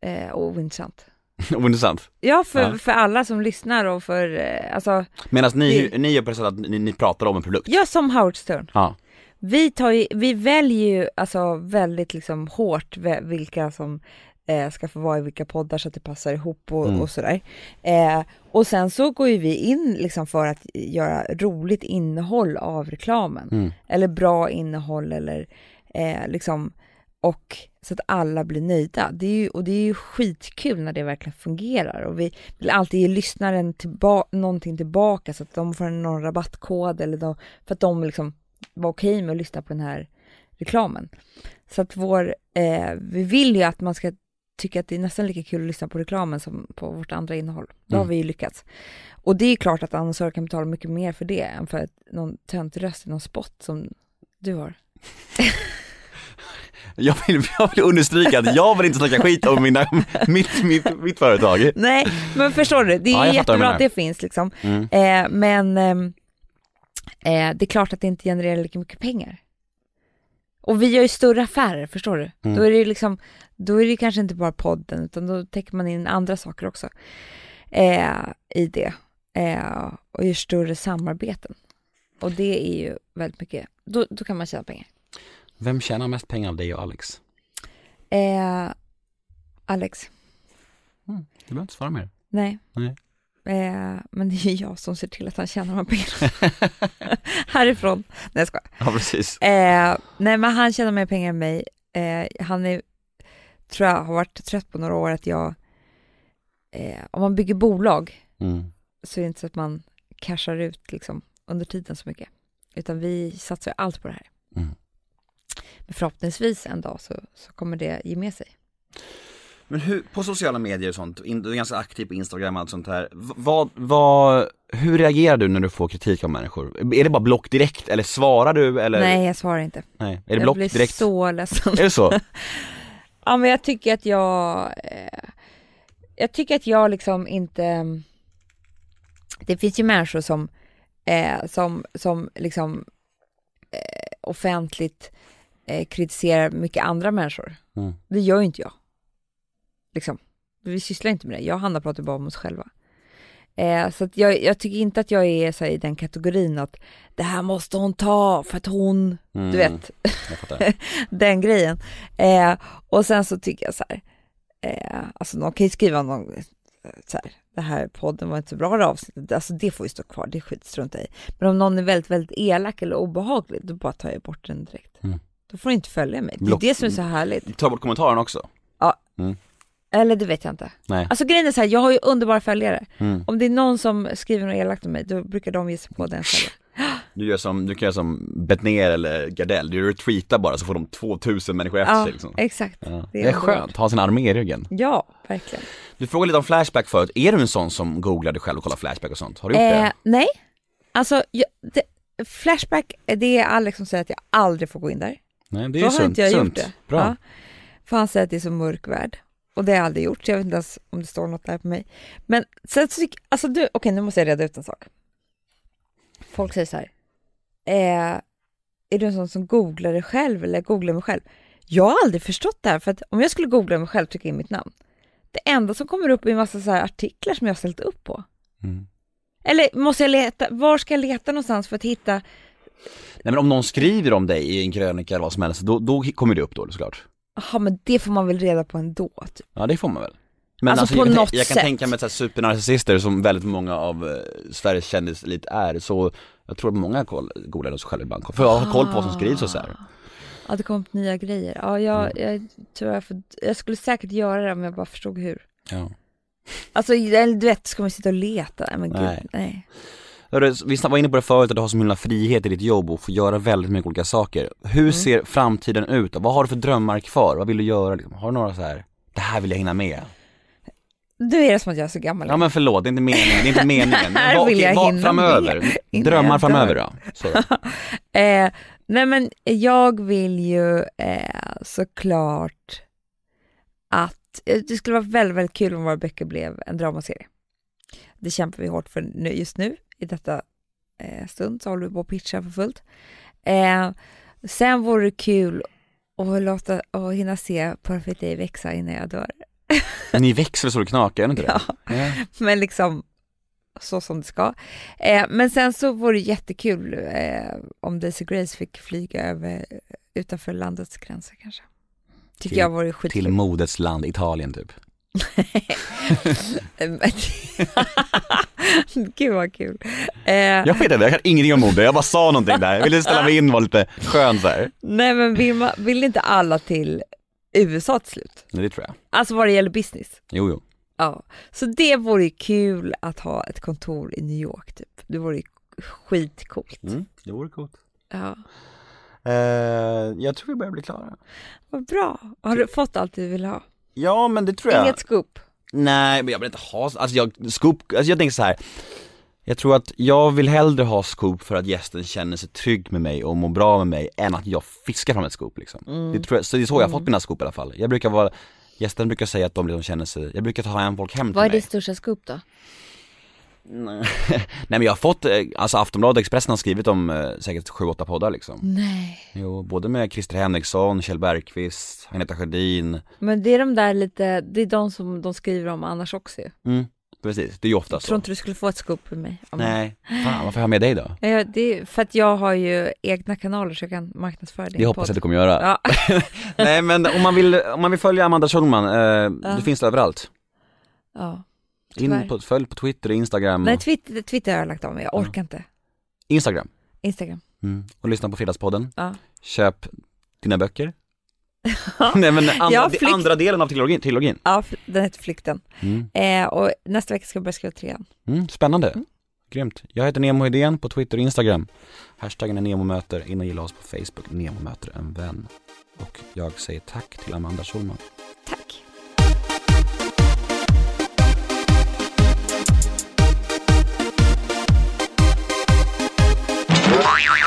eh, ointressant. Ointressant. Ja, för, Ja. för alla som lyssnar och för, eh, alltså, Medan ni, Det- ni gör på det sättet att ni, ni pratar om en produkt. ja som Howard Stern. Ja. Vi, tar ju, vi väljer ju alltså väldigt liksom hårt vilka som eh, ska få vara i vilka poddar så att det passar ihop och, Mm. och sådär. Eh, och sen så går ju vi in liksom för att göra roligt innehåll av reklamen. Mm. Eller bra innehåll eller eh, liksom och så att alla blir nöjda. Det är ju, och det är ju skitkul när det verkligen fungerar och vi vill alltid ge lyssnaren tillba- någonting tillbaka så att de får någon rabattkod eller de, för att de liksom var okej med att lyssna på den här reklamen. Så att vår, eh, vi vill ju att man ska tycka att det är nästan lika kul att lyssna på reklamen som på vårt andra innehåll. Då har Mm. vi ju lyckats. Och det är klart att annonsörer kan betala mycket mer för det än för någon töntig röst i någon spot som du har. Jag vill, jag vill understryka att jag vill inte snacka skit om mina, mitt, mitt, mitt företag. Nej, men förstår du, det är Ja, jättebra att det finns liksom. Mm. Eh, men ehm, eh, det är klart att det inte genererar lika mycket pengar. Och vi gör ju större affärer, förstår du? Mm. Då är det liksom, då är det kanske inte bara podden, utan då täcker man in andra saker också eh, i det. Eh, och gör större samarbeten. Och det är ju väldigt mycket, då, då kan man tjäna pengar. Vem tjänar mest pengar av dig och Alex? Eh, Alex, Du behöver inte svara mer. nej. Nej. Eh, men det är ju jag som ser till att han tjänar de här pengarna. Härifrån. Nej jag skojar. Ja, precis. Eh, nej men han tjänar mer pengar än mig. Eh, han är, tror jag har varit trött på några år att jag eh, om man bygger bolag Mm. så är det inte så att man cashar ut liksom under tiden så mycket. Utan vi satsar allt på det här. Mm. Förhoppningsvis en dag så, så kommer det ge med sig. Men hur, på sociala medier och sånt, in, du är ganska aktiv på Instagram och allt sånt här. Vad, vad, hur reagerar du när du får kritik av människor? Är det bara block direkt eller svarar du eller? Nej, jag svarar inte. Nej. Är det jag block blir direkt? så ledsen. Är det så? Ja, men jag tycker att jag... Eh, jag tycker att jag liksom inte... Det finns ju människor som, eh, som, som liksom eh, offentligt eh, kritiserar mycket andra människor. Mm. Det gör ju inte jag. Liksom. Vi sysslar inte med det. Jag och Hanna pratar bara om oss själva. Eh, så jag, jag tycker inte att jag är så här, i den kategorin att det här måste hon ta för att hon, Mm. du vet, den grejen. Eh, och sen så tycker jag så här, eh, alltså någon kan ju skriva någon, eh, så här, det här podden var inte så bra det avsnittet, alltså det får ju stå kvar, det skitstruntar jag i. Men om någon är väldigt, väldigt elak eller obehaglig, då bara tar jag bort den direkt. Mm. Då får du inte följa mig, det är det som är så härligt. Ta bort kommentaren också. Eller det vet jag inte. Nej. Alltså grejen är så här, jag har ju underbara följare. Mm. Om det är någon som skriver något elakt om mig, då brukar de ge sig på den istället. Du gör som, du kan göra som Bettner eller Gardell, du retweetar bara så får de 2000 människor efter Ja, sig liksom. exakt. Ja. Det Det är är underbart. skönt, ha sin armé i ryggen. Ja, verkligen. Du frågade lite om Flashback förut, är du en sån som googlar dig själv och kollar Flashback och sånt? Har du gjort Eh, det? nej, alltså jag, det, Flashback, det är Alex som säger att jag aldrig får gå in där. Nej det Då är har sunt, inte jag sunt. gjort det. Bra. Ja. För han säger att det är så mörk värld. Och det har jag aldrig gjort, så jag vet inte ens om det står något där på mig. Men sen så tycker, alltså du, okej nu måste jag reda ut en sak. Folk säger så här, eh, är du en sån som googlar dig själv eller googlar mig själv? Jag har aldrig förstått det här, för att om jag skulle googla mig själv trycka in mitt namn, det enda som kommer upp är en massa så artiklar som jag har ställt upp på. Mm. Eller måste jag leta, var ska jag leta någonstans för att hitta Nej men om någon skriver om dig i en krönika eller vad som helst, då, då kommer det upp då såklart. Jaha men det får man väl reda på ändå typ. Ja det får man väl. Men Alltså, på jag, något jag kan sätt. tänka mig att supernarcissister som väldigt många av eh, Sveriges kändiselit är, så jag tror att många googlar sig själv ibland, för att ha koll på vad som skrivs och så här. Ja det kom upp nya grejer. Ja jag, Mm. jag tror jag, får, jag skulle säkert göra det om jag bara förstod hur. Ja. Alltså du vet, ska man sitta och leta? Men gud, nej. Vi var inne på det förut att du har så himla frihet i ditt jobb och får göra väldigt mycket olika saker. Hur Mm. ser framtiden ut? Vad har du för drömmar kvar? Vad vill du göra? liksom? Har du några så här? det här vill jag hinna med? Nu är det som att jag är så gammal. Ja men förlåt, det är inte meningen, det är inte meningen. Det här vill okej, jag vad, hinna framöver, med drömmar framöver då. Eh, nej men jag vill ju eh, såklart att, eh, det skulle vara väldigt, väldigt kul om våra böcker blev en dramaserie. Det kämpar vi hårt för nu, just nu, i detta eh, stund så håller vi på att pitcha för fullt. Eh, sen vore det kul att låta, att hinna se Perfect Day växa innan jag dör. Ni växer så det knakar, är det inte det? Ja. Ja. Men liksom så som det ska. Eh, men sen så vore det jättekul eh, om Daisy Grace fick flyga över utanför landets gränser kanske. Tycker Till- jag vore skitkul. Till modets land, Italien typ. Gud vad kul. Eh, Jag vet inte, jag kan ingenting om mode, jag bara sa någonting där. Jag ville ställa mig in och vara lite skön så här. Nej men vill, man, vill inte alla till USA till slut? Nej, det tror jag. Alltså vad det gäller business. Jo, jo. Ja, så det vore ju kul att ha ett kontor i New York typ. Det vore ju skitcoolt. Mm, det vore coolt. Ja, Eh, jag tror vi börjar bli klara. vad bra. Har du fått allt du vill ha? Ja, men det tror jag. Inget scoop? Nej, men jag vill inte ha, alltså jag, scoop, alltså jag tänker så här. Jag tror att jag vill hellre ha scoop för att gästen känner sig trygg med mig och mår bra med mig än att jag fiskar fram ett scoop liksom. Det tror jag, så det är så jag har fått mina scoop i alla fall. Jag brukar vara, gästen brukar säga att de liksom känner sig, jag brukar ta hem folk hem till Vad är mig. ditt största scoop då? Nej men jag har fått, eh, alltså Aftonbladet och Expressen har skrivit om eh, säkert 7-8 poddar liksom. Nej. Jo, både med Christer Henriksson, Kjell Bergqvist, Agneta Sjödin. Men det är de där lite, det är de som de skriver om annars också ju. Mm, precis, det är ju ofta Jag så. tror inte du skulle få ett scoop med mig. om- Nej, fan varför har jag med dig då? Ja, det är för att jag har ju egna kanaler så jag kan marknadsföra din Det hoppas jag att du kommer göra. Ja. Nej men om man vill, om man vill följa Amanda Schulman, eh, du finns överallt. ja. Tyvärr. In på, följ på Twitter och Instagram. Nej, Twitter, Twitter har jag lagt av mig, jag orkar inte. Instagram. Instagram. Mm. Och lyssna på Fredagspodden. Ja. Köp dina böcker. Nej men andra, Ja, flykt- andra delen av trilogin. trilogin. Ja, den heter Flykten. Mm. Eh, och nästa vecka ska jag börja skriva trean. Mm, spännande. Grymt. Jag heter Nemo Idén på Twitter och Instagram. Hashtaggen är NEMOMÖTER. In och gilla oss på Facebook. Nemo möter en vän. Och jag säger tack till Amanda Schulman. Huh?